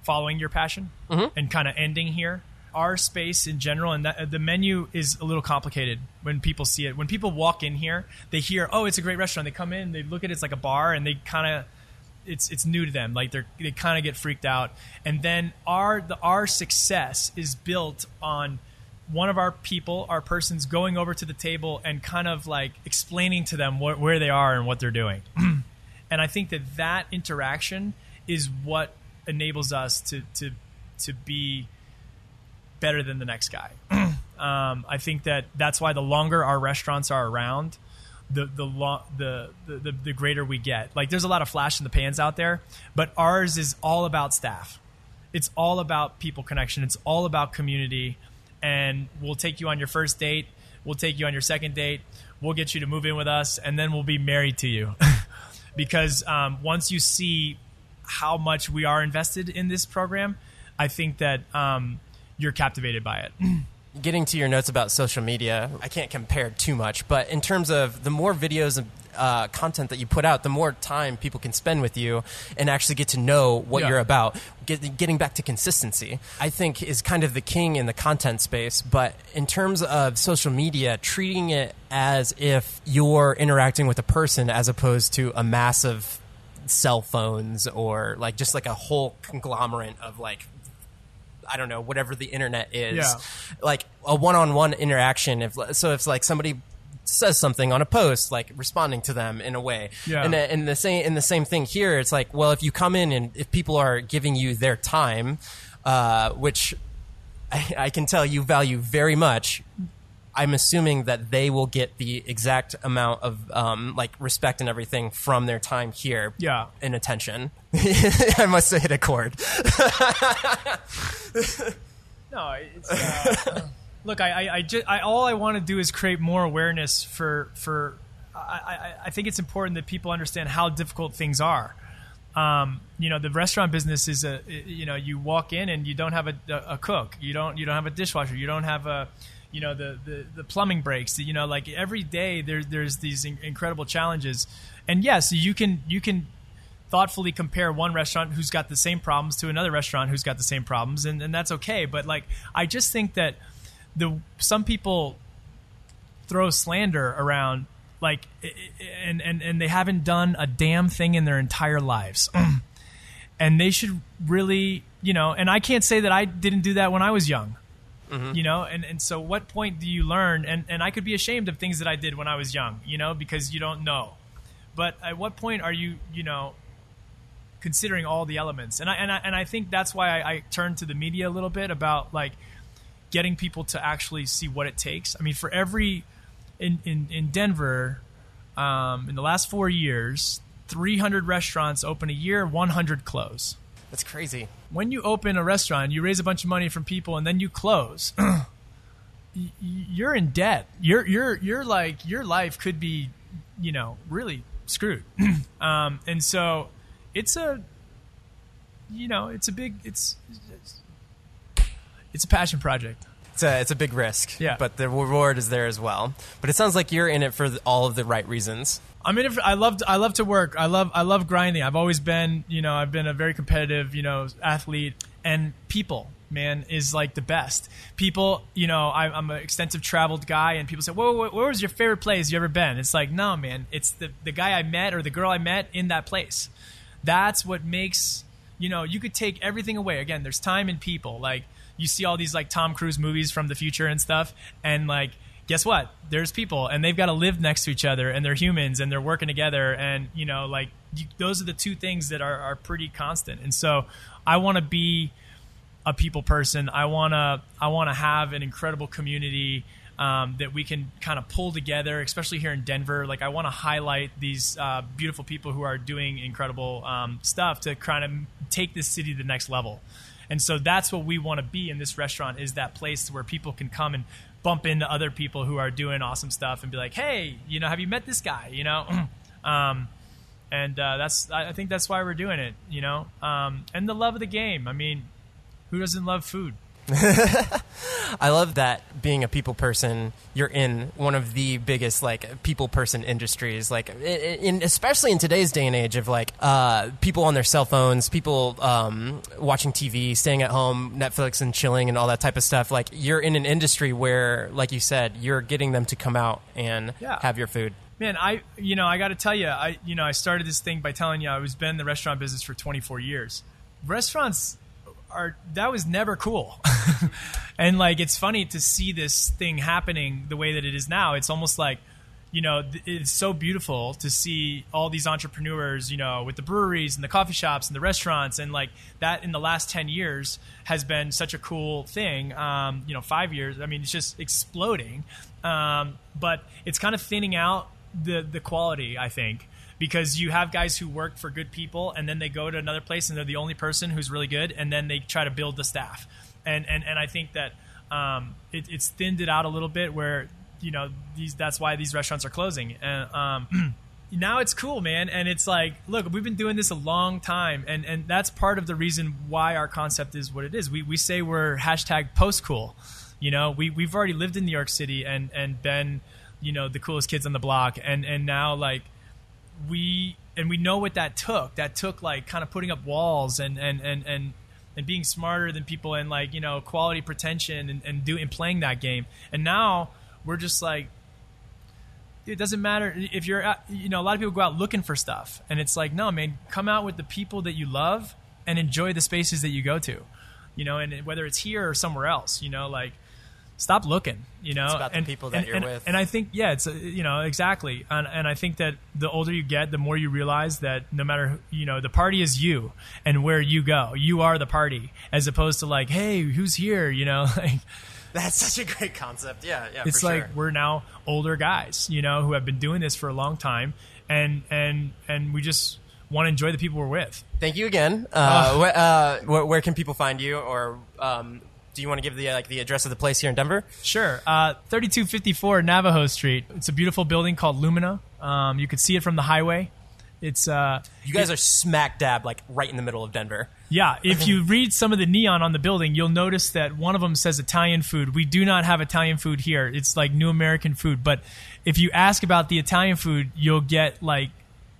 following your passion Mm-hmm. and kind of ending here. Our space in general, and that, the menu is a little complicated when people see it. When people walk in here, they hear, "Oh, it's a great restaurant." They come in, they look at it, it's like a bar, and they kind of it's it's new to them. Like they they kind of get freaked out, and then our the our success is built on one of our people, our persons, going over to the table and kind of like explaining to them what, where they are and what they're doing. and I think that that interaction is what enables us to to to be better than the next guy. um, I think that that's why the longer our restaurants are around, the the, lo- the the the the greater we get. Like there's a lot of flash in the pans out there, but ours is all about staff. It's all about people connection. It's all about community, and we'll take you on your first date. We'll take you on your second date. We'll get you to move in with us, and then we'll be married to you. because um, once you see how much we are invested in this program, I think that um, you're captivated by it. getting to your notes about social media, I can't compare too much, but in terms of the more videos and uh, content that you put out, the more time people can spend with you and actually get to know what Yeah. you're about. Get, getting back to consistency, I think, is kind of the king in the content space. But in terms of social media, treating it as if you're interacting with a person as opposed to a massive cell phones or like just like a whole conglomerate of like I don't know, whatever the internet is. Yeah. Like a one-on-one interaction. If so, if like somebody says something on a post, like responding to them in a way. Yeah. And, and the same, and the same thing here. It's like, well, if you come in and if people are giving you their time, uh, which I, I can tell you value very much. I'm assuming that they will get the exact amount of um, like respect and everything from their time here Yeah. and attention. I must have hit a chord. No, it's uh, look. I, I, I, just, I all I want to do is create more awareness for for. I, I, I think it's important that people understand how difficult things are. Um, you know, the restaurant business is a you know you walk in and you don't have a, a, a cook, you don't you don't have a dishwasher, you don't have a you know the the, the plumbing breaks. You know, like every day there's there's these in- incredible challenges, and yes, you can you can thoughtfully compare one restaurant who's got the same problems to another restaurant who's got the same problems and, and that's okay. But like i just think that the some people throw slander around like and, and and they haven't done a damn thing in their entire lives. And they should really you know and i can't say that i didn't do that when i was young you know and, and so what point do you learn? And, and i could be ashamed of things that i did when i was young you know because you don't know. But at what point are you you know considering all the elements? And i and i, and I think that's why I, I turned to the media a little bit about like getting people to actually see what it takes. I mean for every in in, in denver um, in the last four years, 300 restaurants open a year, 100 close. That's crazy. When you open a restaurant, you raise a bunch of money from people, and then you close. you're in debt. You're you're you're like your life could be, you know, really screwed. um, and so, it's a, you know, it's a big it's it's a passion project. It's a, it's a big risk. Yeah. But the reward is there as well. But it sounds like you're in it for all of the right reasons. It. For, I love. I love to work. I love. I love grinding. I've always been. You know. I've been a very competitive. You know, athlete. And people, man, is like the best. People. You know, I, I'm an extensive traveled guy, and people say, "Whoa, whoa, where was your favorite place you ever been?" It's like, no, man. It's the the guy I met or the girl I met in that place. That's what makes. You know, you could take everything away. Again, there's time and people. Like you see all these like Tom Cruise movies from the future and stuff, and like guess what? There's people, and they've got to live next to each other, and they're humans, and they're working together, and you know, like you, those are the two things that are, are pretty constant. And so, I want to be a people person. I wanna I wanna have an incredible community. Um, that we can kind of pull together, especially here in Denver. Like, I want to highlight these uh, beautiful people who are doing incredible um, stuff to kind of take this city to the next level. And so that's what we want to be in this restaurant is that place where people can come and bump into other people who are doing awesome stuff and be like, hey, you know, have you met this guy? You know, um, and uh, that's I think that's why we're doing it. You know, um, and the love of the game. I mean, who doesn't love food? I love that being a people person, you're in one of the biggest like people person industries, like in especially in today's day and age of like uh, people on their cell phones, people um, watching TV, staying at home, Netflix and chilling and all that type of stuff. Like you're in an industry where, like you said, you're getting them to come out and Yeah. have your food. Man, I you know I got to tell you, I you know I started this thing by telling you I was been in the restaurant business for 24 years. Restaurants are that was never cool, and like it's funny to see this thing happening the way that it is now. It's almost like you know it's so beautiful to see all these entrepreneurs you know with the breweries and the coffee shops and the restaurants. And like that in the last 10 years has been such a cool thing. Um, you know five years i mean it's just exploding. Um, but it's kind of thinning out the the quality i think because you have guys who work for good people and then they go to another place and they're the only person who's really good and then they try to build the staff. And and, and i think that um, it, it's thinned it out a little bit where you know these that's why these restaurants are closing. And um, now it's cool man and it's like look we've been doing this a long time and and that's part of the reason why our concept is what it is. We, we say we're hashtag post cool you know? We, we've already lived in new york city and and been you know the coolest kids on the block and and now like we and we know what that took. That took like kind of putting up walls and and and and and being smarter than people and like you know quality pretension and, and doing playing that game. And now we're just like it doesn't matter. If you're you know a lot of people go out looking for stuff and it's like no man come out with the people that you love and enjoy the spaces that you go to you know and whether it's here or somewhere else you know like stop looking you know It's about the and, people that and- you're and- with. and i think yeah it's uh, you know exactly and, and i think that the older you get the more you realize that no matter you know the party is you and where you go you are the party as opposed to like hey who's here you know like That's such a great concept. Yeah, yeah. it's for like sure. we're now older guys, you know, who have been doing this for a long time, and and and we just want to enjoy the people we're with. Thank you again. Uh, wh- uh, where, where can people find you, or um, do you want to give the like the address of the place here in Denver? Sure, uh, thirty-two fifty-four Navajo Street. It's a beautiful building called Lumina. Um, you could see it from the highway. It's uh, You guys are smack dab like right in the middle of Denver. Yeah, if you read some of the neon on the building, you'll notice that one of them says Italian food. We do not have Italian food here. It's like new American food. But if you ask about the Italian food, you'll get like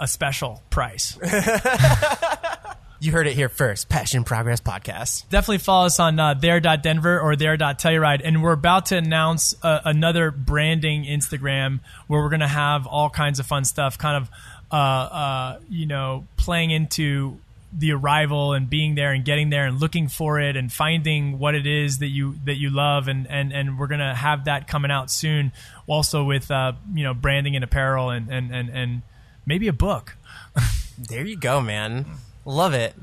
a special price. You heard it here first. Passion Progress Podcast. Definitely follow us on uh, there.denver or there.telluride. And we're about to announce uh, another branding Instagram where we're going to have all kinds of fun stuff, kind of, uh, uh, you know, playing into the arrival and being there and getting there and looking for it and finding what it is that you that you love and and, and we're gonna have that coming out soon also with uh, you know branding and apparel and and, and, and maybe a book There you go, man. Love it.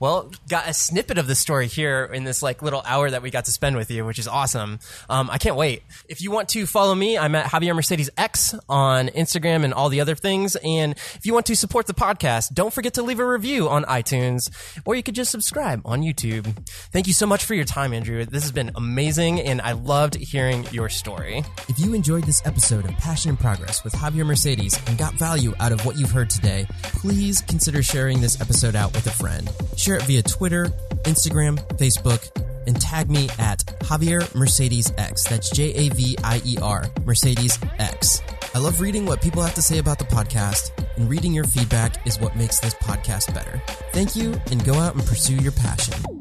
Well, got a snippet of the story here in this like little hour that we got to spend with you, which is awesome. Um, I can't wait. If you want to follow me, I'm at Javier Mercedes X on Instagram and all the other things. And if you want to support the podcast, don't forget to leave a review on iTunes, or you could just subscribe on YouTube. Thank you so much for your time, Andrew. This has been amazing, and I loved hearing your story. If you enjoyed this episode of Passion and Progress with Javier Mercedes and got value out of what you've heard today, please consider sharing this episode out with a friend. Share it via Twitter, Instagram, Facebook, and tag me at Javier Mercedes X. That's J A V I E R Mercedes X. I love reading what people have to say about the podcast, and reading your feedback is what makes this podcast better. Thank you, and go out and pursue your passion.